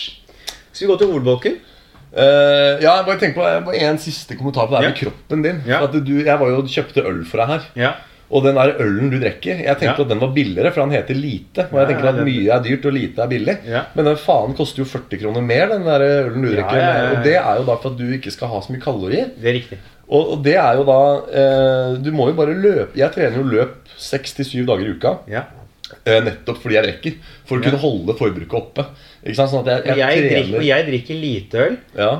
Skal vi gå til ordbåken? Uh, ja, jeg bare tenk på bare en siste kommentar på det her Ja. med kroppen din. Ja. Du, jeg var jo kjøpte øl for deg her. Ja. Og den der ølen du drikker, jeg tenkte Ja. at den var billigere, for den heter Lite. Og jeg Ja, tenker ja, at mye er dyrt, og lite er billig. Ja. Men den faen koster jo 40 kroner mer, den der ølen du Ja, drikker. ja, ja, ja. Og det er jo da for at du ikke skal ha så mye kalorier. Det er riktig. Og, og det er jo da eh, Du må jo bare løpe Jeg trener jo løp 6-7 dager i uka. Ja. Eh, nettopp fordi jeg drikker. For å kunne holde forbruket oppe. Ikke sant? Sånn at jeg, jeg, jeg, drikker, jeg drikker lite øl ja.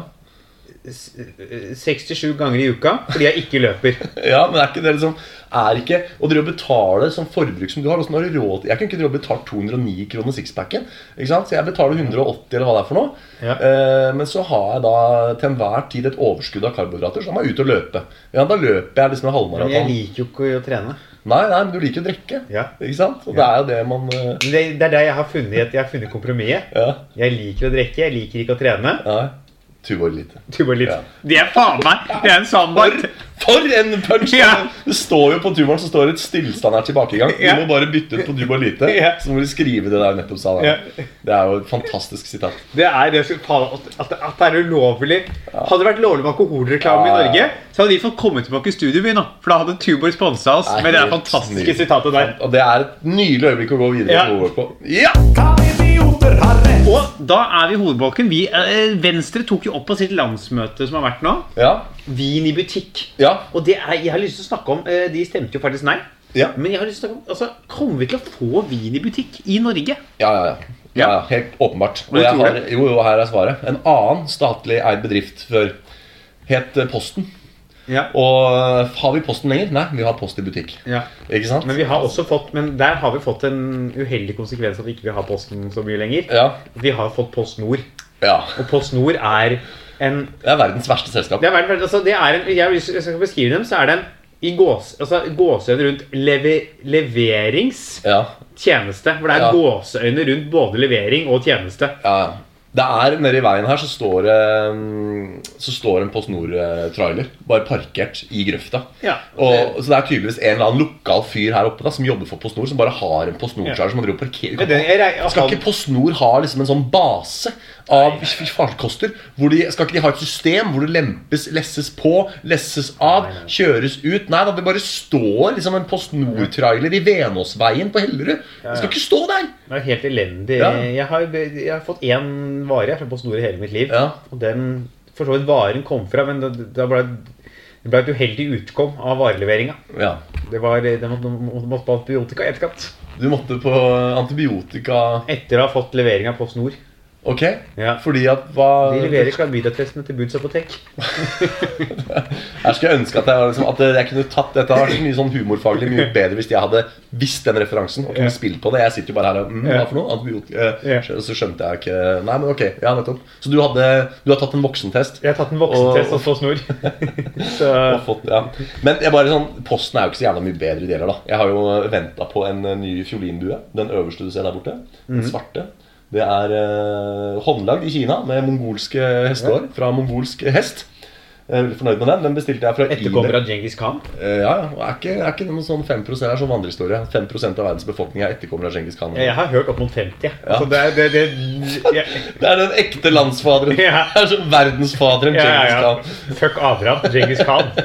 67 ganger i uka fordi jeg ikke løper. ja, men er ikke det liksom Er ikke Å drive og betale som forbruk som du har Hvordan har du råd til Jeg kan ikke og betale 209 kroner sixpacken. Så jeg betaler 180 eller hva det er for noe. Ja. Eh, men så har jeg da til enhver tid et overskudd av karbohydrater, så da må jeg ut og løpe. Ja, Da løper jeg liksom en Men jeg liker jo ikke å trene. Nei, nei, men du liker å drikke. Ja. Ikke sant? Og det er jo det man eh, Det, det er der jeg har funnet, et- jeg har funnet kompromisset. Ja. Jeg liker å drikke, jeg liker ikke å trene. Nei. Tuborg lite. Tuborg-lite. Ja. Det er faen meg Det er en sandbar. For en punch! Ja. Det står jo på tuboren så står det et stillstand her tilbakegang. Du Ja. må bare bytte ut på Tuborg lite. Ja. Så må du skrive det der nettopp sa. Ja. Det er jo et fantastisk sitat. Det er det at, at, det er ulovlig Hadde det vært lovlig med alkoholreklame i. Norge, så hadde vi fått komme tilbake i studiobyen. For da hadde Tuborg sponsa oss med det fantastiske nydelig. sitatet der. Og det er et nydelig øyeblikk å gå videre Ja. på. Ja! Og da er vi i hovedbolken. Vi, eh, Venstre tok jo opp på sitt landsmøte som har vært nå. Ja. Vin i butikk. Ja. Og det er, jeg har lyst til å snakke om eh, De stemte jo faktisk nei. Ja. Men jeg har lyst til å snakke om altså, Kommer vi til å få vin i butikk i Norge? Ja, ja, ja. ja, ja helt åpenbart. Og jeg har, jo, jo, her er svaret. En annen statlig eid bedrift før het eh, Posten. Ja. Og har vi Posten lenger? Nei, vi har Post i butikk. ja. Ikke sant? Men, vi har også fått, men der har vi fått en uheldig konsekvens at vi ikke vil ha Posten så mye lenger. Ja. Vi har fått Post Nord. ja. Og Post Nord er en Det er verdens verste selskap. Det er, verden- altså, det er en, jeg, hvis jeg skal beskrive dem, så er det en i gås, altså, gåseøyne rundt leve, leveringstjeneste. Ja. Hvor det er Ja. gåseøyne rundt både levering og tjeneste. ja. Det er Nede i veien her så står det mm, Så står en Post Nord-trailer bare parkert i grøfta. Ja, og, så det er tydeligvis en eller annen lokal fyr her oppe da som jobber for Post Nord, som bare har en Post Nord-trailer som han driver og parkerer. Det- Skal ikke Post Nord ha liksom en sånn base av farkoster? Hvor de, skal ikke de ha et system hvor det lempes, lesses på, lesses av, kjøres ut? Nei da, det bare står liksom en Post Nord-trailer i Venåsveien på Hellerud. Det skal ikke stå der! Det er helt elendig. Ja. Jeg, har, jeg har fått én vare fra Post Nord i hele mitt liv. Ja. Og den For så vidt varen kom fra, men det, det ble, det ble et uheldig utkom av vareleveringa. Ja. Det var det måtte, måtte på antibiotika i etterkant. Du måtte på antibiotika Etter å ha fått levering av Post Nord. Ok? Ja. Fordi at hva De leverer klamydiatestene til Buds apotek. jeg skulle ønske at jeg, liksom, at jeg kunne tatt Dette vært så mye sånn humorfaglig mye bedre hvis jeg hadde visst den referansen og kunne Ja. spilt på det. Jeg sitter jo bare her og mm, Hva for noe? Antibiotika? Eh, Så skjønte jeg ikke Nei, men ok. Ja, nettopp. Så du, hadde, du har tatt en voksentest? Jeg har tatt en voksentest Og- og så snor. Så og fått, ja. Men jeg bare sånn, Posten er jo ikke så jævla mye bedre deler. da Jeg har jo venta på en eh, ny fiolinbue. Den øverste du ser der borte. Den svarte. Det er eh, håndlagd i Kina med mongolske hestehår. Fra mongolsk hest. Jeg er veldig fornøyd med den. Den bestilte jeg fra etterkommer av Djengis Khan. Eh, ja, ja. Er ikke, er ikke noen sånn 5 Det er sånn vandrehistorie. 5% av verdens befolkning er etterkommere av Djengis Khan. Jeg har hørt opp mot 50. Altså, det er det, det, jeg, Det er den ekte landsfaderen. Ja. Det er sånn verdensfaderen ja, Djengis ja, Khan. Fuck Abraham. Djengis Khan.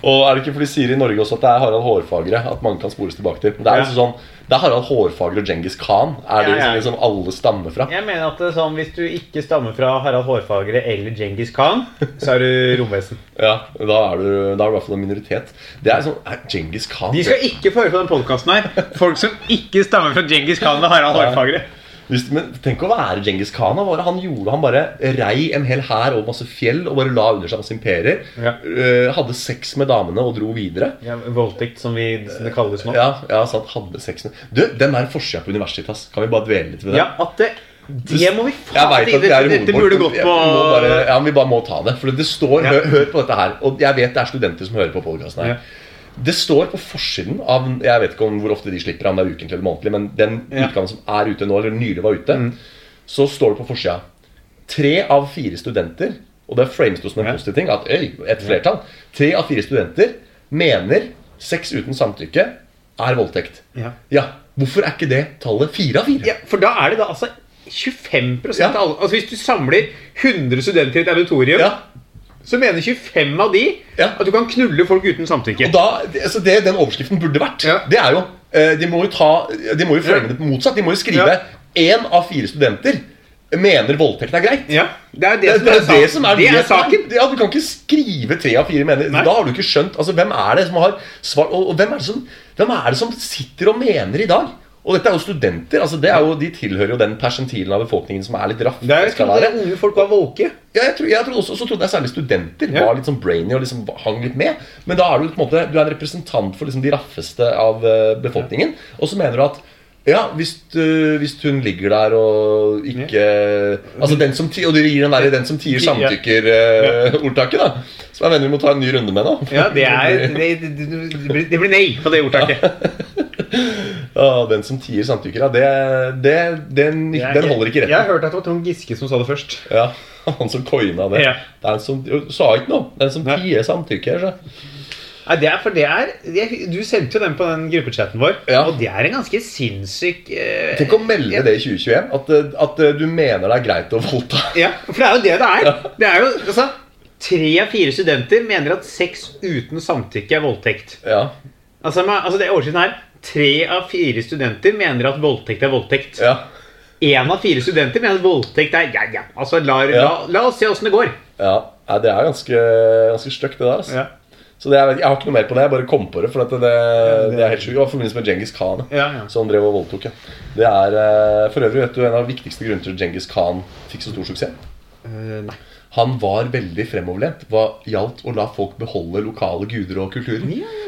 og er det ikke fordi de sier i Norge også at det er Harald Hårfagre at mange kan spores tilbake til? Det er Ja. liksom sånn Det er Harald Hårfagre og Djengis Khan. Er det Ja, ja. liksom, alle stammer fra? Jeg mener at det er sånn, Hvis du ikke stammer fra Harald Hårfagre eller Djengis Khan, så er du romvesen. Ja, Da er du, da er du i hvert fall en minoritet. Det er sånn er Djengis Khan De skal ikke få høre på den podkasten her. Folk som ikke stammer fra Djengis Khan og Harald Hårfagre. Men tenk å være Djengis Khan. Hva var det han gjorde? Han bare rei en hel hær over masse fjell og bare la under seg masse imperier. Ja. Uh, hadde sex med damene og dro videre. Ja, voldtekt, som, vi, som det kalles nå. Ja, ja sant, hadde sex med Du, den der forsida på Universitas, kan vi bare dvele litt ved det? Ja, at det Det må vi faen vet at det, er i Dette burde gått på bare, ja, men Vi bare må ta det. For det står hør, hør på dette her. Og jeg vet det er studenter som hører på podkasten her. Det står på forsiden av Jeg vet ikke om hvor ofte de slipper, om det er ukentlig eller månedlig, men den Ja. utgaven som er ute nå, eller nylig var ute, så står det på forsida Tre av fire studenter, og det frames det som en positiv ting, at øy, et flertall Tre av fire studenter mener sex uten samtykke er voldtekt. Ja. Ja, Hvorfor er ikke det tallet fire av fire? Ja, for da er det da altså 25 Ja. av alle Altså Hvis du samler 100 studenter i et auditorium, Ja. Så mener 25 av de Ja. at du kan knulle folk uten samtykke. Og da, altså det den overskriften burde vært, Ja. det er jo eh, De må jo ta De må jo frame det motsatt. De må jo skrive én av fire studenter mener voldtekt er greit. Ja, Det er det, Det, som det er, er det som er det er saken. Ja, Du kan ikke skrive tre av fire mener Nei. Da har du ikke skjønt altså, Hvem er det som har svar Og, og hvem, er det som, hvem er det som sitter og mener i dag? Og dette er jo studenter. altså det er jo, De tilhører jo den persentilen av befolkningen som er litt raff. Det er jo det unge folk var våke. Ja, jeg, tror, jeg trodde også, så trodde jeg særlig studenter Ja. var litt sånn brainy og liksom hang litt med. Men da er du på en måte Du er en representant for liksom de raffeste av eh, befolkningen. Og så mener du at ja, hvis, du, hvis hun ligger der og ikke Altså den som Og du gir den der 'den som tier samtykker'-ordtaket, da. Som jeg mener vi må ta en ny runde med nå. Ja, det er Det, det blir nei på det ordtaket. Ja, den som tier samtykker, ja. Det, det, den, den holder ikke rett. Jeg har hørt at det var Trond Giske som sa det først. Ja, Han som coina det. Ja. Det er som sa ikke noe. Den som tier samtykker. Så. Nei, det er for det er jeg, Du sendte jo den på den gruppechatten vår, Ja. og det er en ganske sinnssyk eh, Tenk å melde ja. det i 2021. At, eh, at eh, du mener det er greit å voldta. Ja, for det er jo det det er. Det er jo, altså Tre av fire studenter mener at sex uten samtykke er voldtekt. Ja, Altså, altså det Overskriften her Tre av fire studenter mener at voldtekt er voldtekt. ja, Én av fire studenter mener at voldtekt er Ja, ja. Altså, la, la, Ja. la oss se åssen det går. ja. ja, det er ganske, ganske stygt, det der. Altså. Ja. Så det er, jeg har ikke noe mer på det. Jeg bare kom på det. For at det, det, det er helt sjukt. Det var i forbindelse med Djengis Khan. Ja, ja. Som drev og voldtok. Ja. Det er eh, for øvrig vet du, en av de viktigste grunnene til at Djengis Khan fikk så stor suksess. Uh, nei. Han var veldig fremoverlent hva gjaldt å la folk beholde lokale guder og kulturer.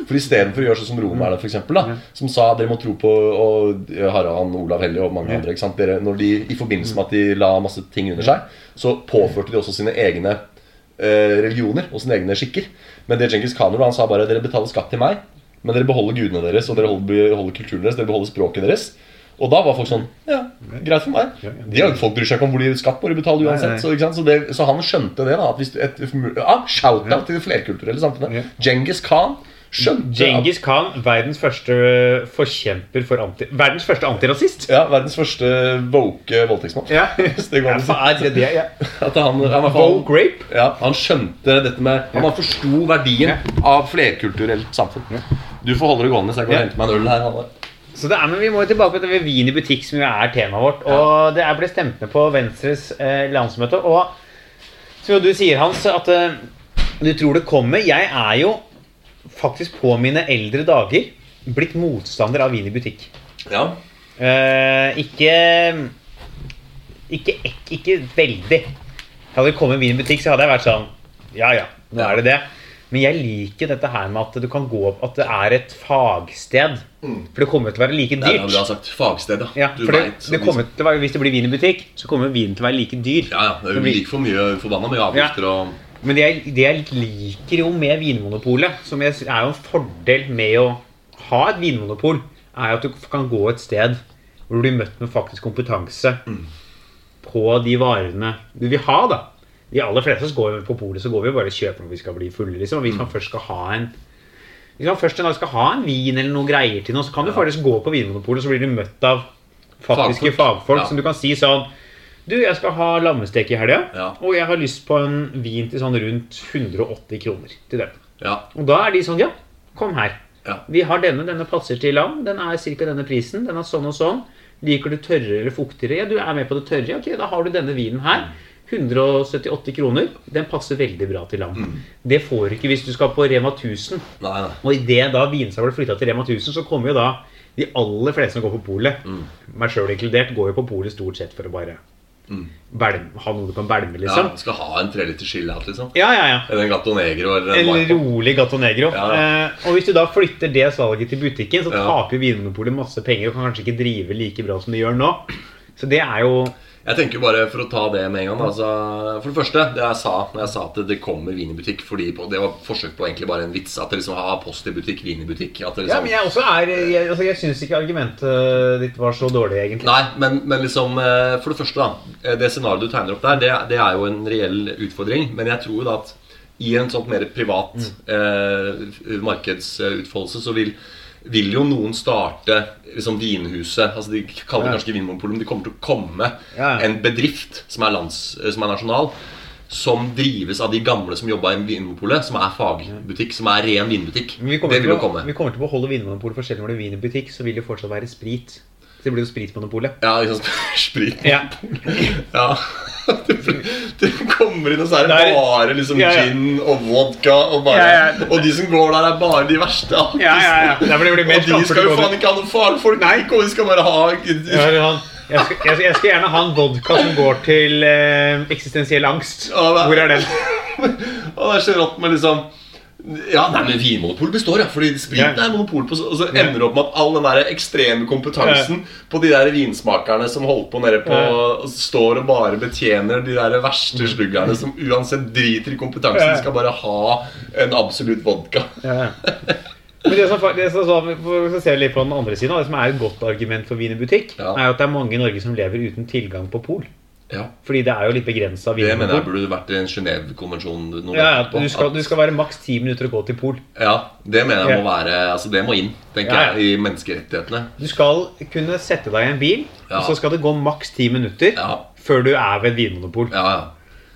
For istedenfor å gjøre sånn som romerne, for eksempel, da, som sa dere må tro på og Harald Olav Hellig og mange andre ikke sant? Dere, når de, I forbindelse med at de la masse ting under seg, så påførte de også sine egne eh, religioner og sine egne skikker. Men det Djengis Khan gjorde, han sa bare dere betaler skatt til meg, men dere beholder gudene deres og dere holder, beholder kulturen deres, dere beholder språket deres. Og da var folk sånn Ja, greit for meg. De folk bryr seg ikke om hvor de skatt må de betale uansett. Så, ikke sant? Så, det, så han skjønte det. da At hvis et, ja, Shout-out til det flerkulturelle samfunnet. Genghis Khan skjønte Genghis Khan, verdens første forkjemper for anti... Verdens første antirasist. Ja, Verdens første woke voldtektsmann. Ja. Det går an det det? Ja. At han, han, rape? ja, han skjønte dette med Han ja. forsto verdien av flerkulturelt samfunn. Du får holde det gående, så jeg kan Ja. hente meg en øl her. Halvard. Så det er, men Vi må jo tilbake til vin i butikk, som jo er temaet vårt. Og Det er ble stemt ned på Venstres eh, landsmøte. Og som jo du sier, Hans, at eh, du tror det kommer. Jeg er jo faktisk på mine eldre dager blitt motstander av vin i butikk. Ja. Eh, ikke, ikke ikke, Ikke veldig. Hadde det kommet vin i butikk, så hadde jeg vært sånn Ja ja, nå er det det. Men jeg liker dette her med at du kan gå opp At det er et fagsted. For det kommer til å være like Det er dyrt. har sagt. Fagsted, ja. Ja, du for det, vet, det kommer til å være, Hvis det blir vin i butikk, så kommer vinen til å være like dyr. Ja, ja. Det jo blir- like for mye forbanna mye avgifter og Men det jeg, det jeg liker jo med Vinmonopolet, som jeg, er jo en fordel med å ha et vinmonopol, er at du kan gå et sted hvor du blir møtt med faktisk kompetanse på de varene du vil ha. da. De aller fleste går på polet, så går vi jo bare og kjøper når vi skal bli fulle. liksom. Og hvis man først skal ha en hvis man først en dag skal ha en vin eller noe greier til noe, så kan du faktisk gå på Vinmonopolet, så blir du møtt av faktiske Fagfolk. fagfolk, Ja. som du kan si sånn Du, jeg skal ha lammestek i helga, Ja. og jeg har lyst på en vin til sånn rundt 180 kroner til den. Ja. Og da er de sånn Ja, kom her. Ja. Vi har denne, denne passer til lam. Den er ca. denne prisen. Den er sånn og sånn. Liker du tørrere eller fuktigere? Ja, du er med på det tørre. Ok, da har du denne vinen her. 178 kroner. Den passer veldig bra til lam. Det får du ikke hvis du skal på Rema 1000. Nei, nei. Og idet ble flytta til Rema 1000, så kommer jo da de aller fleste som går på polet, meg sjøl inkludert, går jo på polet stort sett for å bare belm, ha noe du kan belme, liksom. Ja, skal ha en treliter chill out, liksom. Ja, ja, ja. Eller en Gato Negro eller en En rolig Gato Negro. Ja. Eh, og hvis du da flytter det salget til butikken, så Ja. taper Vinmonopolet masse penger og kan kanskje ikke drive like bra som de gjør nå. Så det er jo Jeg tenker bare, for å ta det med en gang altså, For det første, det jeg sa når jeg sa at det kommer vin i butikk fordi på, Det var forsøk på egentlig bare en vits. At det liksom har post i butikk, vin i butikk. Det Ja, liksom, men jeg også er Jeg, altså, jeg syns ikke argumentet ditt var så dårlig, egentlig. Nei, men, men liksom eh, For det første, da. eh, Det scenarioet du tegner opp der, det, det er jo en reell utfordring. Men jeg tror jo da at i en sånn mer privat eh, markedsutfoldelse så vil vil jo noen starte liksom Vinhuset altså De kaller det Ja. kanskje ikke Vinmonopolet, men det kommer til å komme Ja. en bedrift som er, lands, eh, som er nasjonal, som drives av de gamle som jobba i Vinmonopolet, som er fagbutikk, som er ren vinbutikk. Vi Det vil jo komme. vi kommer til å beholde Vinmonopolet for selv når det er vinbutikk, så vil det fortsatt være sprit. Så det blir jo Spritmonopolet. Ja, liksom Spritmonopolet. Ja. Ja. Du, du kommer inn, og så er det Det er- bare liksom Ja, ja. gin og vodka. Og, bare, Ja, ja. og de som går der, er bare de verste. Ja, ja, ja. Det blir, blir Og de skal jo faen ikke ha noen fagfolk. Nei, de skal bare ha jeg, skal, jeg, jeg skal gjerne ha en vodka som går til eh, eksistensiell angst. Det Hvor er den? Og det er så rått med liksom Ja, nei, men Vinmonopol består, ja. Fordi spriten Ja. er monopol på Og så ender det opp med at all den der ekstreme kompetansen på de der vinsmakerne som holdt på nede på Ja. står og bare betjener de der verste sluggerne som uansett driter i kompetansen, Ja. skal bare ha en absolutt vodka. Ja, ja. Men det som, det som, så- for å se litt på den andre siden, det som er et godt argument for vin i butikk, Ja. er at det er mange i Norge som lever uten tilgang på pol. Ja, Fordi det er jo litt begrensa Det mener jeg burde vært en Genéve-konvensjon. Ja, ja, du, skal, du skal være maks ti minutter å gå til pol. Ja, det mener jeg må være Altså det må inn, tenker Ja, jeg, i menneskerettighetene. Du skal kunne sette deg i en bil, og så skal det gå maks ti minutter før du er ved et vinmonopol. ja, ja.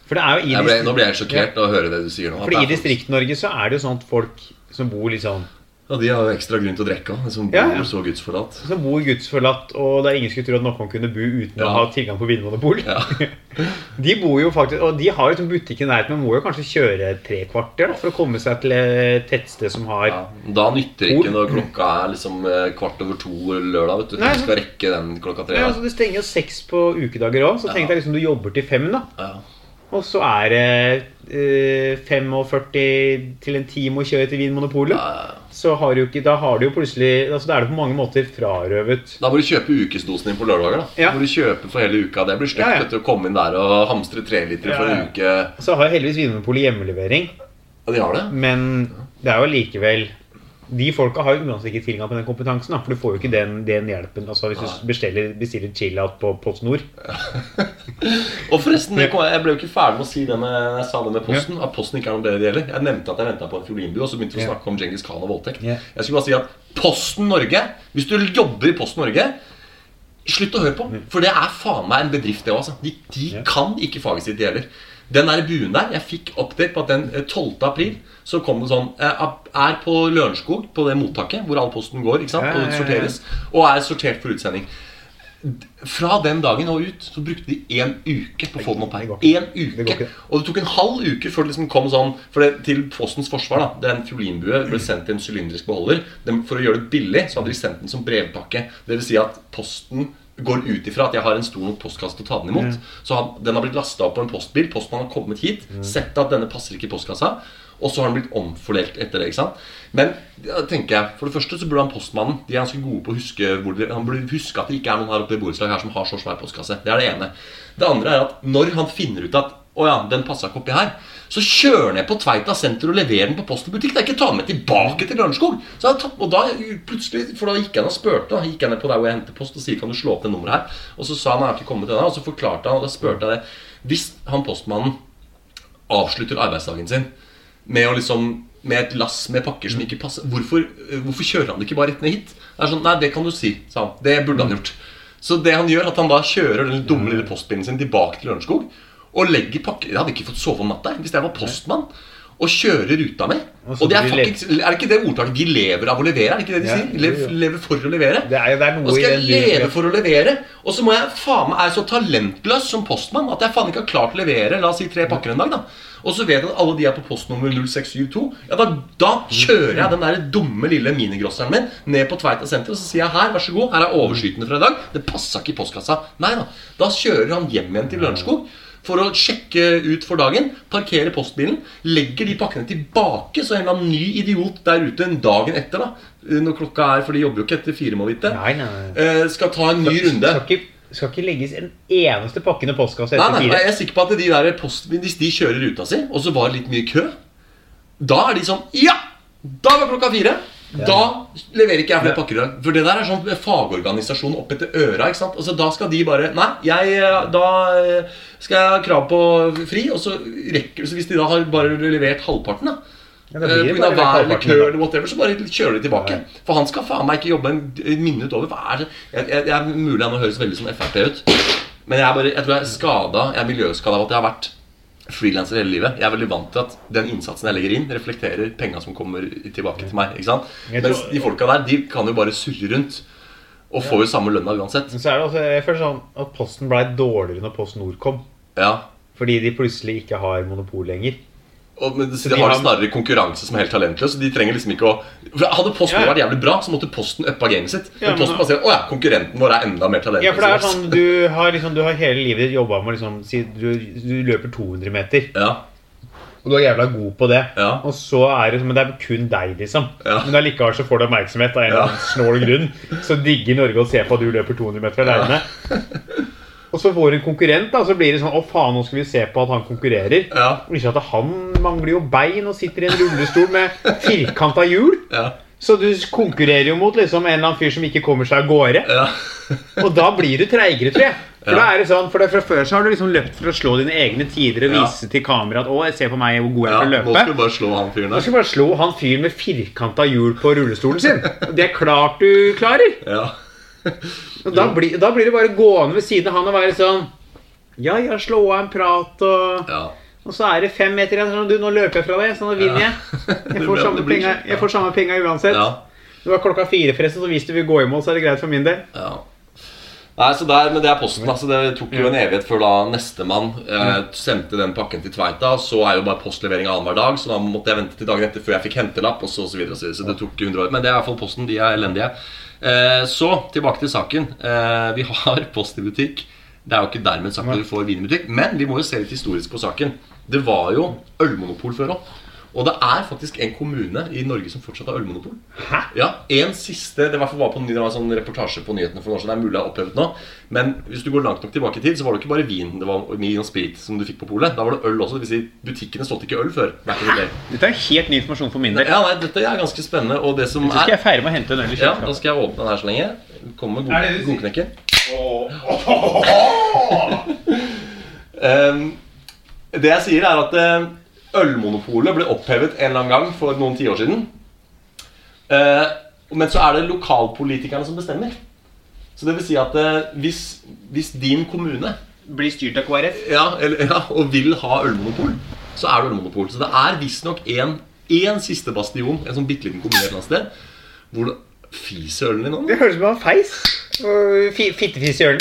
For det er jo i ble, nå ble jeg sjokkert av å høre det du sier nå. Fordi i Distrikt-Norge så er det jo sånn at folk som bor litt sånn Ja, De har jo ekstra grunn til å drikke òg, som bor Ja, ja. så gudsforlatt. Som bor gudsforlatt, og det er ingen skulle tro at noen kunne bo uten å ha tilgang på vinmonopol. Ja. De bor jo faktisk, og de har jo sånn butikk i nærheten, men må jo kanskje kjøre tre kvarter da, for å komme seg til et tettsted som har Ja. Da nytter det ikke når klokka er liksom eh, kvart over to lørdag. vet Du Nei, Du skal rekke den klokka tre. Ja, altså Det stenger jo seks på ukedager òg, så tenk deg liksom du jobber til fem, da. Ja. Og så er det eh, 45 til en time å kjøre til Vinmonopolet. Ja, Ja. Så har du jo ikke, da har du jo plutselig altså Da er det på mange måter frarøvet Da må du kjøpe ukesdosen din på lørdager. da Ja. Må du kjøpe for hele uka Det blir stygt Ja, ja. å komme inn der og hamstre tre liter for Ja, ja. en uke. Så har heldigvis Vinmonopolet hjemmelevering, Ja, de har det. men det er jo likevel De folka har jo uansett ikke tilgang på den kompetansen, da, for du får jo ikke den, den hjelpen altså hvis du bestiller, bestiller chill-out på Post Nord. Og forresten, jeg ble jo ikke ferdig med å si det med, jeg sa det med Posten. At Posten ikke er noe bedre det gjelder. Jeg nevnte at jeg venta på en fiolinbue, og så begynte vi å snakke om Djengis Khan og voldtekt. Jeg skulle bare si at Posten Norge Hvis du jobber i Posten Norge Slutt å høre på, for det er faen meg en bedrift, det òg. Altså. De, de kan ikke faget sitt, de heller. Den der buen der, jeg fikk update på at den eh, 12. april så kom det sånn eh, Er på Lørenskog, på det mottaket hvor all posten går, ikke sant, og sorteres, og er sortert for utsending. Fra den dagen og ut så brukte de én uke på å få den opp her. En Det uke. Og det tok en halv uke før det liksom kom sånn For det, til Postens forsvar, da den fiolinbue ble sendt i en sylindrisk beholder. Den, for å gjøre det billig, så hadde de sendt den som brevpakke. Det vil si at Posten går ut ifra at jeg har en stor nok postkasse til å ta den imot. Så han, den har blitt lasta opp på en postbil. Postmannen har kommet hit, sett at denne passer ikke i postkassa. Og så har den blitt omfordelt etter det. ikke sant? Men ja, tenker jeg, for det første så burde han postmannen De er ganske gode på å huske hvor de, Han burde huske at det ikke er noen her oppe i borettslaget her som har så svær postkasse. Det er det ene. Det andre er at når han finner ut at å ja, den passa ikke oppi her, så kjører ned på Tveita senter og leverer den på Post og butikk. Det er ikke ta med tilbake til Lørenskog. Og da plutselig, For da gikk jeg ned og spurte. Da gikk jeg ned på der hvor jeg henter post og sier kan du slå opp det nummeret her. Og så sa han jeg har ikke kommet ennå. Og så forklarte han, og da spurte jeg det. Hvis han postmannen avslutter arbeidsdagen sin med å liksom med et lass med pakker som ikke passer Hvorfor, hvorfor kjører han det ikke bare rett ned hit? Det er sånn, Nei, det kan du si, sa han. Det burde han gjort. Så det han gjør, at han da kjører den dumme lille postbilen sin tilbake til Lørenskog og legger pakker Jeg hadde ikke fått sove om natta hvis jeg var postmann. Og kjører ruta mi. Og det er faktisk, er det ikke det ordtaket 'de lever av å levere'? Er det ikke det de Ja, sier? Lev, lever for å levere. Det er det er noe Og skal jeg leve for å levere? Og så må jeg faen meg er så talentløs som postmann at jeg faen ikke har klart å levere La oss si tre pakker en dag. da Og så vet jeg at alle de er på postnummer 0672. Ja, Da, da kjører jeg den der dumme lille minigrosseren min ned på Tveita senter og så sier jeg her, vær så god, her er overskytende fra i dag. Det passa ikke i postkassa. Nei da. Da kjører han hjem igjen til Lørenskog. For å sjekke ut for dagen, parkere postbilen, legger de pakkene tilbake, så en eller annen ny idiot der ute en dagen etter, da når klokka er, for de jobber jo ikke etter fire, må vite, Nei, nei, nei. eh, skal ta en ny runde. Skal ikke, skal ikke legges en eneste pakkende ned postkassa etter nei, nei, fire. jeg er sikker på at de der postbilen, Hvis de kjører ruta si, og så var det litt mye kø Da er de sånn Ja! Da var klokka fire. Da leverer ikke jeg flere pakker. i dag. For det der er sånn fagorganisasjon opp etter øra. ikke sant? Altså, Da skal de bare Nei, jeg, eh, da eh, skal jeg ha krav på fri. Og så rekker så Hvis de da har bare levert halvparten, da Ja, eh, av vær eller kø eller whatever, så bare kjører de tilbake. For han skal faen meg ikke jobbe en, minutt over. Hva er det? Jeg, jeg, jeg, mulig han nå høres veldig som Frp ut, men jeg, bare, jeg tror jeg er skada Jeg er miljøskada av at jeg har vært frilanser hele livet. Jeg er veldig vant til at den innsatsen jeg legger inn, reflekterer penga som kommer tilbake til meg. ikke sant? Mens de folka der, de kan jo bare surre rundt. Og får jo samme lønna uansett. Men så er det også, jeg føler sånn at Posten ble dårligere når Post Nord kom. Ja Fordi de plutselig ikke har monopol lenger. Og, men, så de de har har- snarere konkurranse som er helt talentløs. Så de trenger liksom ikke å Hadde Posten Ja. vært jævlig bra, så måtte Posten uppa gamet sitt. Ja, men men Posten bare sier å ja, konkurrenten vår er enda mer talentløs. Ja, for det er sånn, Du har, liksom, du har hele livet ditt jobba med liksom, si, du, du løper 200 meter, Ja, og du er jævla god på det. Ja. Og så er det, Men det er kun deg, liksom. Ja. Men allikevel så får du oppmerksomhet av en eller Ja. annen snål grunn. Så digger Norge å se på at du løper 200 meter alene. Og så får du en konkurrent, da, så blir det sånn Å, faen, nå skal vi se på at han konkurrerer. ja, Ikke at han mangler jo bein og sitter i en rullestol med firkanta hjul. ja, Så du konkurrerer jo mot liksom en eller annen fyr som ikke kommer seg av gårde. ja. Og da blir du treigere, tror jeg. For da er det sånn, for det, fra før så har du liksom løpt for å slå dine egne tider og vise til kamera at 'Å, se på meg, hvor god jeg er til å løpe'. Nå skal du bare slå han fyren Nå skal du bare slå han fyren med firkanta hjul på rullestolen sin. Det er klart du klarer. Ja. Da, blir- da blir du bare gående ved siden av han og være sånn Ja, ja, slå av en prat og ja. Og så er det fem meter igjen. Sånn, du, nå løper jeg fra deg, så nå vinner jeg. Jeg får samme penger penga, sånn, jeg får samme penga uansett. ja. Det var klokka fire, forresten, så hvis du vil gå i mål, så er det greit for min del. Ja. Nei, så der, Men det er Posten. altså Det tok jo en evighet før da nestemann eh, sendte den pakken til Tveita. Så er jo bare postlevering annenhver dag, så da måtte jeg vente til dagen etter før jeg fikk hentelapp. og Så, og så, videre, og så, videre. så det tok 100 år. Men det er i hvert fall Posten. De er elendige. Eh, så tilbake til saken. Eh, vi har Post i butikk. Det er jo ikke dermed sagt at vi får vin i butikk, men vi må jo se litt historisk på saken. Det var jo ølmonopol før òg. Og det er faktisk en kommune i Norge som fortsatt har ølmonopol. Hæ? Ja, en siste, Det var på, det var en sånn reportasje på nyhetene for noen år siden. Det er mulig jeg har opphevet nå. Men hvis du går langt nok tilbake i tid, så var det ikke bare vin det var vin og sprit som du fikk på polet. Da var det øl også. Det vil si, butikkene solgte ikke øl før. day. Dette er helt ny informasjon for min del. Ja, nei, Dette er ganske spennende. Og det som Så skal er jeg feire med å hente en øl i Ja, Da skal jeg åpne den her så lenge. Kom med Er det det god, godknekker. Um, det jeg sier, er at eh, ølmonopolet ble opphevet en eller annen gang for noen tiår siden. Eh, men så er det lokalpolitikerne som bestemmer. Så det vil si at eh, hvis, hvis din kommune Blir styrt av KrF. ja, eller, ja, og vil ha ølmonopol, så er det ølmonopol. Så det er visstnok én en siste bastion, en sånn bitte liten kommune et eller annet sted, hvor det Fiser ølen din nå? Det høres ut som en feis. Fittefis i ølen.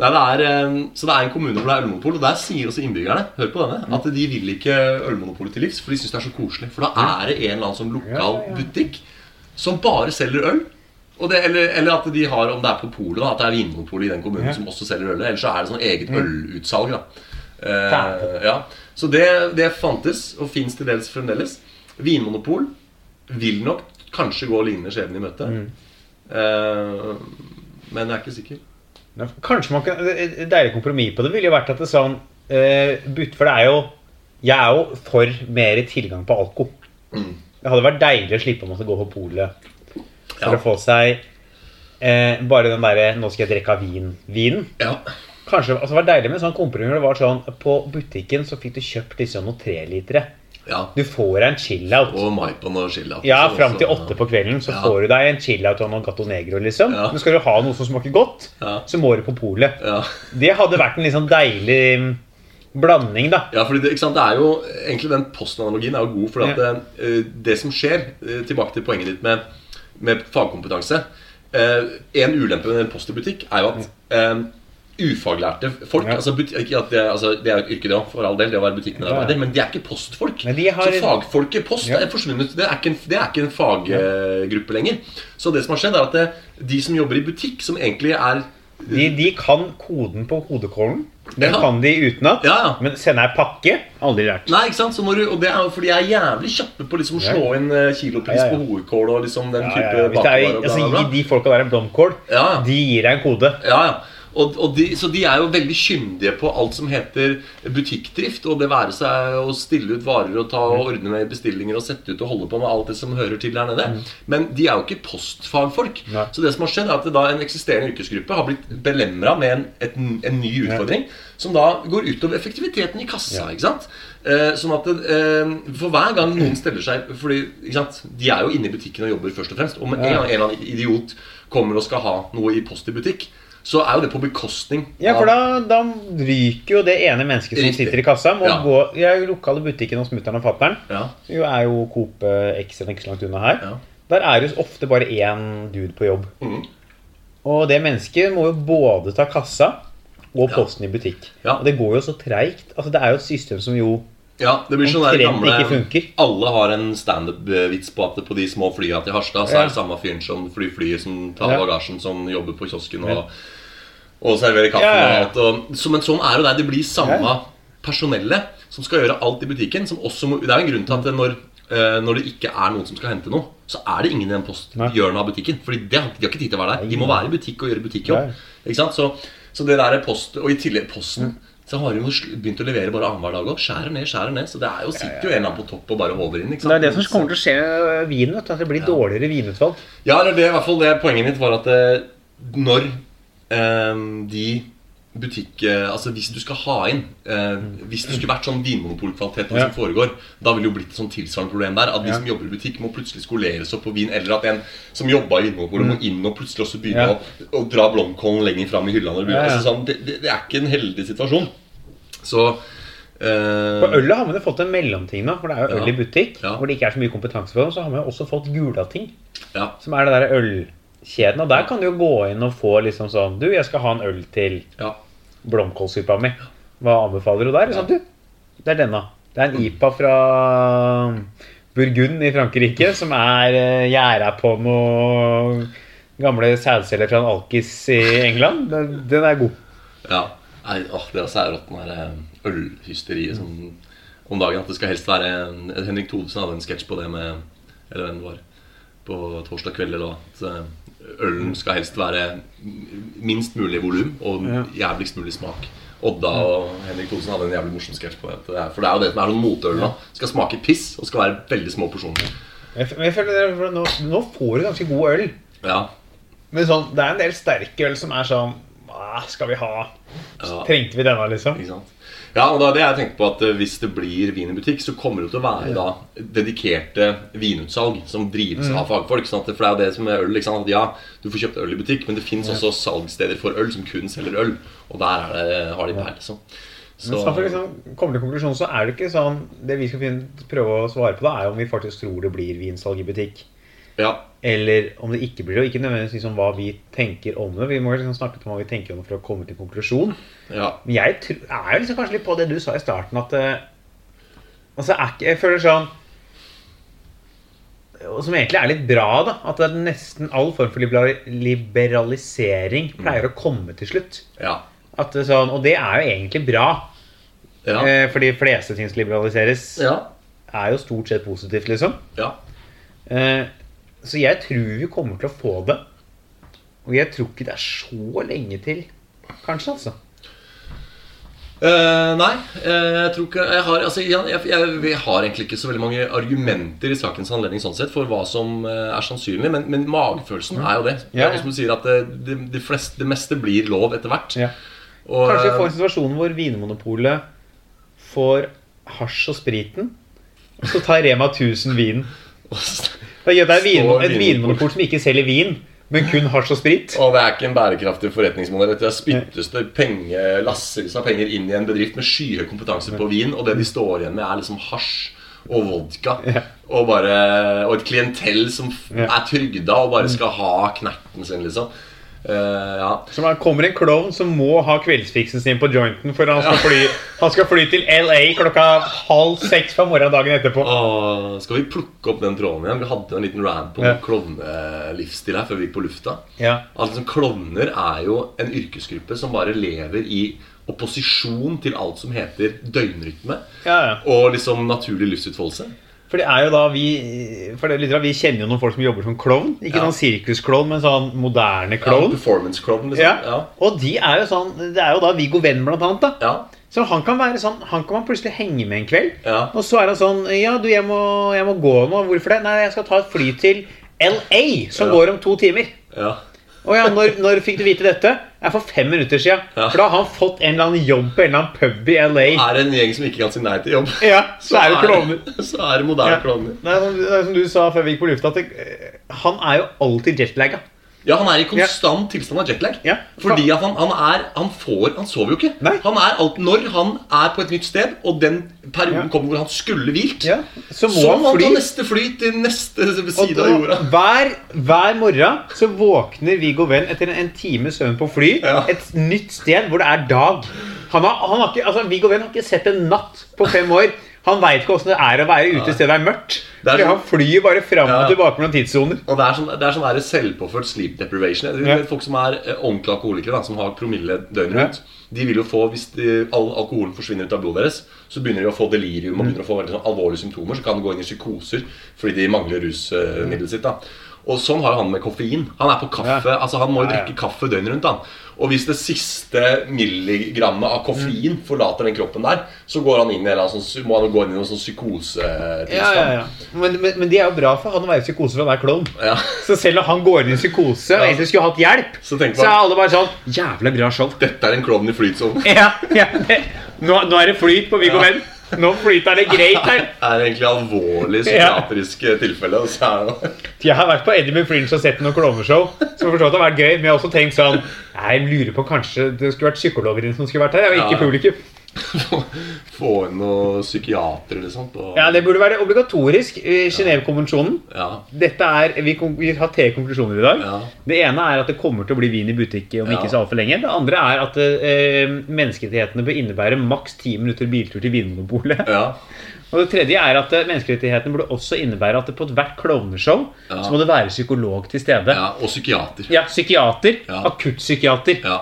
Nei, det er, eh, så det er en kommune hvor det er ølmonopol, og der sier også innbyggerne Hør på denne, at de vil ikke ølmonopolet til livs, for de syns det er så koselig. For da er det en eller annen sånn lokal butikk som bare selger øl. Og det, eller, eller at de har, om det er på polet, at det er Vinmonopolet i den kommunen som også selger øl. Eller så er det sånn eget ølutsalg. da Uh, ja. Så det, det fantes, og fins til dels fremdeles. Vinmonopol vil nok kanskje gå lignende skjebne i møte. Mm. Uh, men jeg er ikke sikker. Ja, Kanskje man kan Et deilig kompromiss på det ville jo vært at det sånn uh, but, For det er jo Jeg er jo for mer tilgang på alko. Mm. Det hadde vært deilig å slippe å måtte gå på polet for Ja. å få seg uh, bare den derre 'nå skal jeg drikke av vin'-vinen. Ja. Kanskje altså, det var deilig med en sånn kompromiss. Det var sånn På butikken så fikk du kjøpt liksom noen trelitere. Ja. Du får deg en chill-out. Og Maipon og Chilla. Ja, fram til åtte på kvelden så Ja. får du deg en chill-out og noen Gato Negro, liksom. Ja. Men skal du ha noe som smaker godt, så må du på polet. Ja. Det hadde vært en litt sånn deilig mm, blanding, da. Ja, fordi det, sant? det er jo Egentlig den postanalogien er jo god. For at Ja. eh, det som skjer eh, Tilbake til poenget ditt med, med fagkompetanse. eh, en ulempe med en post i butikk er jo at eh, ufaglærte folk Ja. altså, butik, det, altså, det er jo et yrke, det òg, for all del, det å være butikkmedarbeider. Ja. Men de er ikke postfolk. Har- Så fagfolket post Ja. er forsvunnet. Det er ikke en, det er ikke en faggruppe lenger. Så det som har skjedd, er at det, de som jobber i butikk, som egentlig er De, de kan koden på hodekålen. Den Ja. kan de utenat. Ja, ja. Men sende ei pakke aldri lært. Nei, ikke sant? Så når du, og det er jo fordi jeg er jævlig kjappe på liksom å slå inn eh, kilopris Ja, ja, ja. på hovedkål og liksom den Ja, type ja, ja. Hvis er, altså, gi de folka der en blomkål. Ja, ja. De gir deg en kode. Ja, ja. Og, og de, så de er jo veldig kyndige på alt som heter butikkdrift. Og det være seg å stille ut varer og ta og ordne med bestillinger og sette ut og holde på med alt det som hører til der nede. Men de er jo ikke postfagfolk. Nei. Så det som har skjedd, er at da en eksisterende yrkesgruppe har blitt belemra med en, et, en ny utfordring. Som da går utover effektiviteten i kassa. ikke sant? Eh, sånn at eh, For hver gang noen steller seg Fordi ikke sant? De er jo inne i butikken og jobber først og fremst. Med en en eller annen idiot kommer og skal ha noe i post i butikk, så er jo det på bekostning Ja, for da, da ryker jo det ene mennesket som Riktig. sitter i kassa. Må Ja. gå i jo lokale butikken hos mutter'n og fatter'n. Ja, Jo er jo Coop eh, X ikke så langt unna her. ja. Der er det jo ofte bare én dude på jobb. Mm. Og det mennesket må jo både ta kassa og posten i butikk. Og det går jo så treigt. Altså, det er jo et system som jo ja, det blir sånn der gamle. Alle har en standup-vits på at på de små flya til Harstad så Ja. er det samme fyren som flyr flyet, som tar Ja. bagasjen, som jobber på kiosken og, og serverer ja. og alt. Og, så, men sånn er det. Det blir samme personellet som skal gjøre alt i butikken. Må, det er jo en grunn til at det når, eh, når det ikke er noen som skal hente noe, så er det ingen i den posthjørnet av butikken. Fordi det, de har ikke tid til å være der. De må være i butikk og gjøre butikkjobb. Ikke sant? Så, så det der er post Og i tillegg Posten Så har de jo begynt å levere bare annenhver dag òg. Skjærer ned, skjærer ned. Så det er jo, sitter jo en eller annen på topp og bare håver inn. Ikke Det er det som kommer til å skje med vinen. At det blir dårligere vinutvalg. Ja, eller det, i hvert fall det poenget mitt var at eh, når eh, de butikk... eh, altså Hvis du skal ha inn eh, Hvis det skulle vært sånn vinmonopolkvalitet Ja. som foregår, da ville jo blitt et sånn tilsvarende problem der. At de Ja. som jobber i butikk, må plutselig skoleres opp på vin. Eller at en som jobba i Vinmonopolet, må inn og plutselig også begynne Ja. å, å dra blomkålen lenger fram i hylla. Altså, sånn, det, det, det er ikke en heldig situasjon. Så eh, På ølet har man jo fått en mellomting nå. For det er jo øl i butikk hvor det ikke er så mye kompetanse for dem. Så har man jo også fått Gulating, ja, som er det der ølkjeden. Og der kan du jo gå inn og få liksom sånn Du, jeg skal ha en øl til ja. blomkålsuppa mi. Hva anbefaler du der? Sånn, du, det er denne. Det er en IPA fra Burgund i Frankrike som er uh, gjæra på noe gamle sædceller fra en alkis i England. Den, den er god. Ja. Nei, åh, det er særrått, den der eh, ølhysteriet som om dagen. At det skal helst være en, Henrik Thodesen hadde en sketsj på det med Eller hvem det var. På torsdag kveld eller hva. Ølen skal helst være minst mulig volum og jævligst mulig smak. Odda og Henrik Thonsen hadde en jævlig morsom sketsj på det. For det er jo det som er sånn motøl nå. Skal smake piss og skal være veldig små porsjoner. Jeg, jeg føler det, nå, nå får du ganske god øl. Ja, Men sånn, det er en del sterke øl som er sånn Hva skal vi ha? Ja. Trengte vi denne, liksom? ikke sant? Ja, og da er det jeg tenker på at eh, Hvis det blir vin i butikk, så kommer det til å være da dedikerte vinutsalg som drives Mm. av fagfolk. Sånn at, for det er jo det som er øl. Ikke sant? At ja, Du får kjøpt øl i butikk, men det fins også salgssteder for øl som kun selger øl. Og der er det, har de peil, liksom. Så, Men samtidig, for liksom, kommer til konklusjonen, så er det ikke sånn Det vi skal prøve å svare på, da, er om vi faktisk tror det blir vinsalg i butikk. Ja, Eller om det ikke blir det. Og ikke nødvendigvis liksom hva vi tenker om det. Vi må liksom snakke om hva vi tenker om det for å komme til en konklusjon. ja, Men jeg tr- er jo liksom kanskje litt på det du sa i starten, at eh, Altså, Jeg føler sånn Som egentlig er litt bra, da. At nesten all form for liberalisering pleier å komme til slutt. ja, At det sånn, og det er jo egentlig bra. ja, Eh, for de fleste ting som liberaliseres, ja, er jo stort sett positivt, liksom. ja. Eh, så jeg tror vi kommer til å få det. Og jeg tror ikke det er så lenge til, kanskje, altså. Uh, nei, eh, jeg tror ikke Jeg har, altså, jeg, jeg, jeg, vi har egentlig ikke så veldig mange argumenter i sakens anledning sånn sett for hva som eh, er sannsynlig, men, men magefølelsen er jo det. Det Ja, ja. som sier at det, det, det, fleste, det meste blir lov etter hvert. Ja. Og, Kanskje vi får en situasjon hvor Vinmonopolet får hasj og spriten, og så tar Rema 1000 vinen. Da gjør det vin, et Vinmonopol. som ikke selger vin, men kun hasj og sprit. Og det er ikke en bærekraftig forretningsmodell. Det spyttes det penge, lassevis av penger inn i en bedrift med skyhøy kompetanse på vin, og det de står igjen med, er liksom hasj og vodka. Og, bare, og et klientell som Ja. er trygda og bare skal ha knerten sin, liksom. Eh, ja. Som det kommer en klovn som må ha kveldsfiksen sin på jointen, for han skal, fly, han skal fly til LA klokka halv seks fra morgenen dagen etterpå. Og skal vi plukke opp den tråden igjen? Vi hadde en liten rant på Ja. ja. klovnelivsstil her før vi gikk på lufta. Ja. Liksom, Klovner er jo en yrkesgruppe som bare lever i opposisjon til alt som heter døgnrytme. Ja, ja. Og liksom naturlig livsutfoldelse. For det er jo da vi For det, er litt vi kjenner jo noen folk som jobber som klovn. Ikke Ja. sånn sirkusklovn, men sånn moderne Ja, klovn. performance klovn, liksom. Ja. Ja. Og de er jo sånn Det er jo da Viggo Venn, blant annet. da Ja. Så han kan være sånn Han kan man plutselig henge med en kveld. Ja. Og så er han sånn Ja, du, jeg må, jeg må gå nå. Hvorfor det? Nei, jeg skal ta et fly til LA, som Ja. går om to timer. ja. Å ja, når, når fikk du vite dette? Er for fem minutter siden. Ja. For da har han fått en eller annen jobb på en eller annen pub i LA. Er det en gjeng som ikke kan si nei til jobb, Ja, så er det kloner. Så er det moderne Ja. kloner. Det er som, som du sa før vi gikk på lufta, at det, han er jo alltid jetlagga. Ja, han er i konstant tilstand av jetlag. Ja. Fordi at han, han er Han får Han sover jo ikke. Nei. Han er alt, Når han er på et nytt sted, og den perioden Ja. kommer hvor han skulle hvilt, Ja, så må så han fly. ta neste fly til neste side da, av jorda. hver, hver morgen så våkner Viggo Venn etter en, en times søvn på fly Ja. et nytt sted hvor det er dag. Han har, han har ikke, altså Viggo Venn har ikke sett en natt på fem år. Han veit ikke åssen det er å være ute i stedet det er mørkt. Det er sånn- han flyr bare fram og tilbake mellom tidssoner. Og det er sånn, det er sånn selvpåført sleep deprivation. Du Ja. Folk som er eh, ordentlige alkoholikere, som har promille døgnet rundt, de vil jo få, hvis de, all alkoholen forsvinner ut av blodet deres, så begynner de å få delirium og begynner å få veldig sånn alvorlige symptomer. Så kan de gå inn i psykoser fordi de mangler rusmiddelet sitt. da Og sånn har han med koffein. Han er på kaffe, Ja. altså han må jo drikke kaffe døgnet rundt. han Og hvis det siste milligrammet av koffein Mm. forlater den kroppen der, så går han inn i en sånn, må han gå inn i noen sånn psykosetilstand. Ja, ja, ja. Men, men, men det er jo bra for han å være i psykose for han er klovn. Ja. Så selv om han går inn i psykose og egentlig skulle hatt hjelp, Så man, så er alle bare sånn Jævlig bra show. Dette er en klovn i flytsonen. Ja, ja, det, nå, nå er det flyt på Viggo Ja. Venn. Nå flyter det greit her. er egentlig alvorlig psykiatrisk tilfelle. Og så er Jeg har vært på Eddie McFringe og sett noen klovneshow som at det har vært gøy, men jeg har også tenkt sånn Jeg lurer på kanskje det skulle vært psykologer din som skulle vært her, og ikke Ja. publikum. Få inn noen psykiatere eller sånt. Og, Ja, Det burde være obligatorisk i Genévekonvensjonen. ja, Dette er, Vi vi har tre konklusjoner i dag. ja, Det ene er at det kommer til å bli vin i butikk om Ja. ikke så altfor lenge. Det andre er at eh, menneskerettighetene bør innebære maks ti minutter biltur til Vinmonopolet. ja. Og det tredje er at eh, menneskerettighetene burde også innebære at det på hvert klovneshow Ja. så må det være psykolog til stede. ja og psykiater. Ja, psykiater. Ja. Akuttpsykiater. Ja.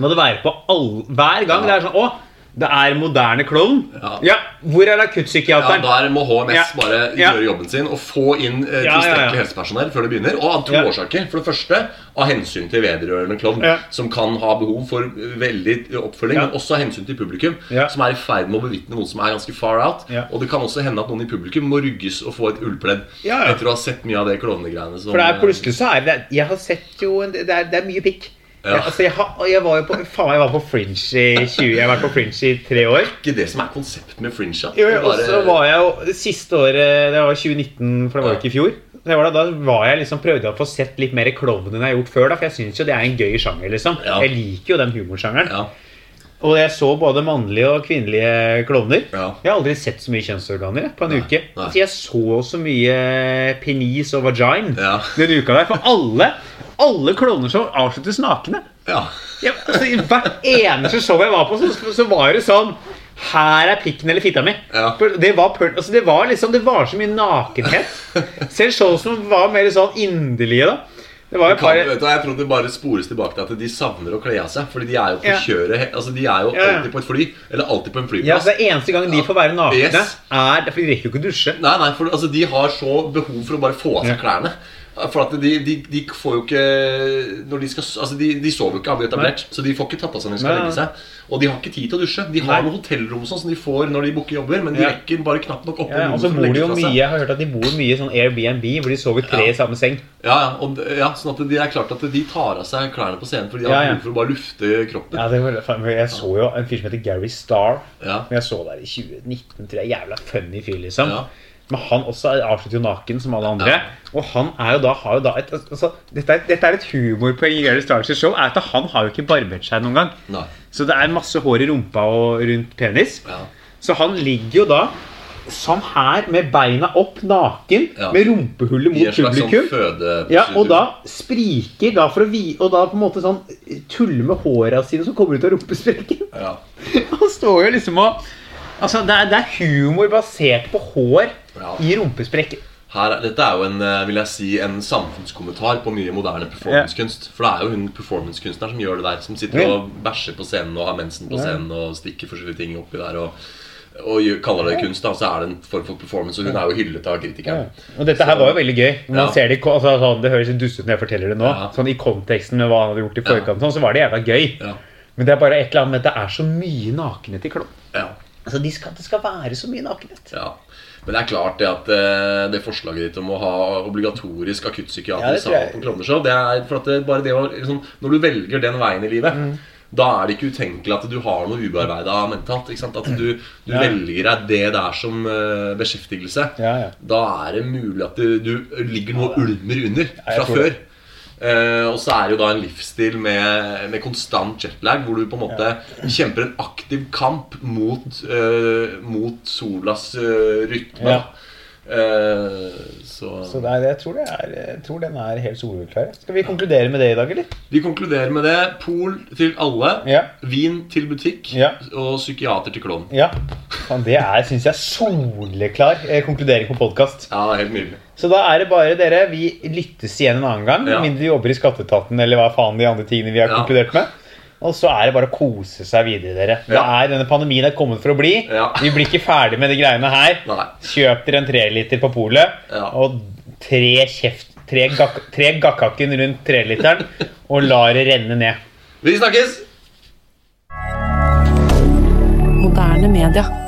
Må det være på all, hver gang. Ja. Det er sånn Å, Det er moderne klovn. Ja. Hvor er Ja. Der må HMS Ja. bare Ja. gjøre jobben sin og få inn eh, Ja, ja, tilstrekkelig ja. helsepersonell før det begynner. Og av to Ja. årsaker. For det første av hensyn til vedrørende klovn, Ja. som kan ha behov for veldig oppfølging, Ja. men også av hensyn til publikum, Ja. som er i ferd med å bevitne noe som er ganske far out. Ja. Og det kan også hende at noen i publikum må rygges og få et ullpledd Ja, ja. etter å ha sett mye av det klovnegreiene som For det er eh, plutselig så er det Jeg har sett jo en- Det er, det er mye pikk. Ja. Ja, altså, jeg, har, jeg var jo på Faen, jeg var på Fringe i 20 Jeg har vært på Fringe i tre år. ikke det som er konseptet med fringe. ja. Jo, Det er og så var jeg jo det siste året Det var 2019, for det var jo ikke i fjor. Det var da, da var jeg liksom prøvde å få sett litt mer klovn enn jeg har gjort før. da For jeg syns jo det er en gøy sjanger. liksom Ja. Jeg liker jo den humorsjangeren. ja. Og jeg så både mannlige og kvinnelige klovner. Ja. Jeg har aldri sett så mye kjønnsorganer på en Nei, uke. nei. Altså, jeg så så mye penis og vagina Ja. den uka der. For alle alle klovner som avsluttes nakne. ja. Ja, altså, I hvert eneste show jeg var på, så, så var det sånn Her er pikken eller fitta mi. Ja. Det var, altså, det var liksom Det var så mye nakenhet. Selv show som var mer sånn inderlige, da. Det var jo Det kan, vet du, jeg tror det bare spores tilbake til at de savner å kle av seg. Fordi de er jo på Ja. kjøret Altså de er jo Ja, alltid på et fly. Eller alltid på en flyplass. ja, så det Eneste gang de får være nakne, Yes. er For de rekker jo ikke å dusje. Nei, nei, for altså, de har så behov for å bare få av seg klærne. For at de, de, de får jo ikke Når de skal Altså, de, de sover jo ikke, har vi etablert. Så de får ikke tatt av seg når de skal legge seg. Og de har ikke tid til å dusje. De har Nei. noen hotellrom sånn som de får når de booker jobber, men de Ja. rekker bare knapt nok opp Ja, og så bor de jo mye. Jeg har hørt at de bor mye sånn Airbnb, hvor de sover tre Ja. i samme seng. Ja, ja, og, ja, sånn at det er klart at de tar av seg klærne på scenen fordi de har behov for å bare lufte kroppen. Ja, det var, Jeg så jo en fyr som heter Gary Starr. Ja. Jeg så der i 2019, tror jeg. Jævla funny fyr, liksom. Ja. Men han også avslutter jo naken, som alle andre. Ja. Og han er jo da, har jo da et, altså, dette, er, dette er et humorpoeng i Gary Starks show. er at Han har jo ikke barbert seg noen gang. Nei. Så det er masse hår i rumpa og rundt penis. Ja. Så han ligger jo da sånn her, med beina opp, naken, Ja. med rumpehullet mot publikum. sånn publikum. føde... Ja, og da spriker da for å vi, Og da på en måte sånn tuller med håra sine som kommer ut av rumpesprekken. ja. Han står jo liksom og Altså, det er, det er humor basert på hår Ja. i rumpesprekken. Her, er- dette er jo en, eh, vil jeg si, en samfunnskommentar på mye moderne performancekunst. For det er jo hun performancekunstneren som gjør det der. Som sitter og bæsjer på scenen og har mensen på scenen og stikker forskjellige ting oppi der. Og, og kaller det kunst. da, Så er det en form for performance. Og hun er jo hyllet av kritikeren. Og dette her Så- var jo veldig gøy. Man Ja. ser det, altså, sånn, det høres dustete ut når jeg forteller det nå. Ja. Sånn I konteksten med hva han hadde gjort i forkant, sånn, så var det jævla gøy. Ja. Men det er bare et eller annet med at det er så mye nakenhet i klovn. Ja. Altså, de skal, det skal være så mye nakenhet. ja. Men det er klart det at eh, det forslaget ditt om å ha obligatorisk Ja, i salen på klovneshow det er for at det, bare det å, liksom, Når du velger den veien i livet Mm. Da er det ikke utenkelig at du har noe ubearbeida mentalt. At du, du Ja. velger deg det der som uh, beskjeftigelse. Ja, ja. Da er det mulig at du, du ligger noe og ulmer under fra før. Eh, og så er det jo da en livsstil med, med konstant jetlag, hvor du på en måte kjemper en aktiv kamp mot, uh, mot solas uh, rytme. Ja. Eh, så, Så det er, jeg, tror det er, jeg tror den er helt soleklar. Skal vi konkludere med det i dag, eller? vi konkluderer med det. Pol til alle, Ja. vin til butikk Ja. og psykiater til klovn. Ja. Det er, syns jeg, soleklar eh, konkludering på podkast. Ja, helt nydelig. Så da er det bare dere. Vi lyttes igjen en annen gang. Med mindre de jobber i Skatteetaten eller hva faen de andre tingene vi har konkludert med. Og så er det bare å kose seg videre, dere. Det Ja. er, denne pandemien er kommet for å bli. Ja. Vi blir ikke ferdig med de greiene her. Nei. Kjøp dere en treliter på polet Ja. og tre kjeft Tre, gakk, tre gakkakken rundt treliteren og la det renne ned. Vi snakkes! Moderne media.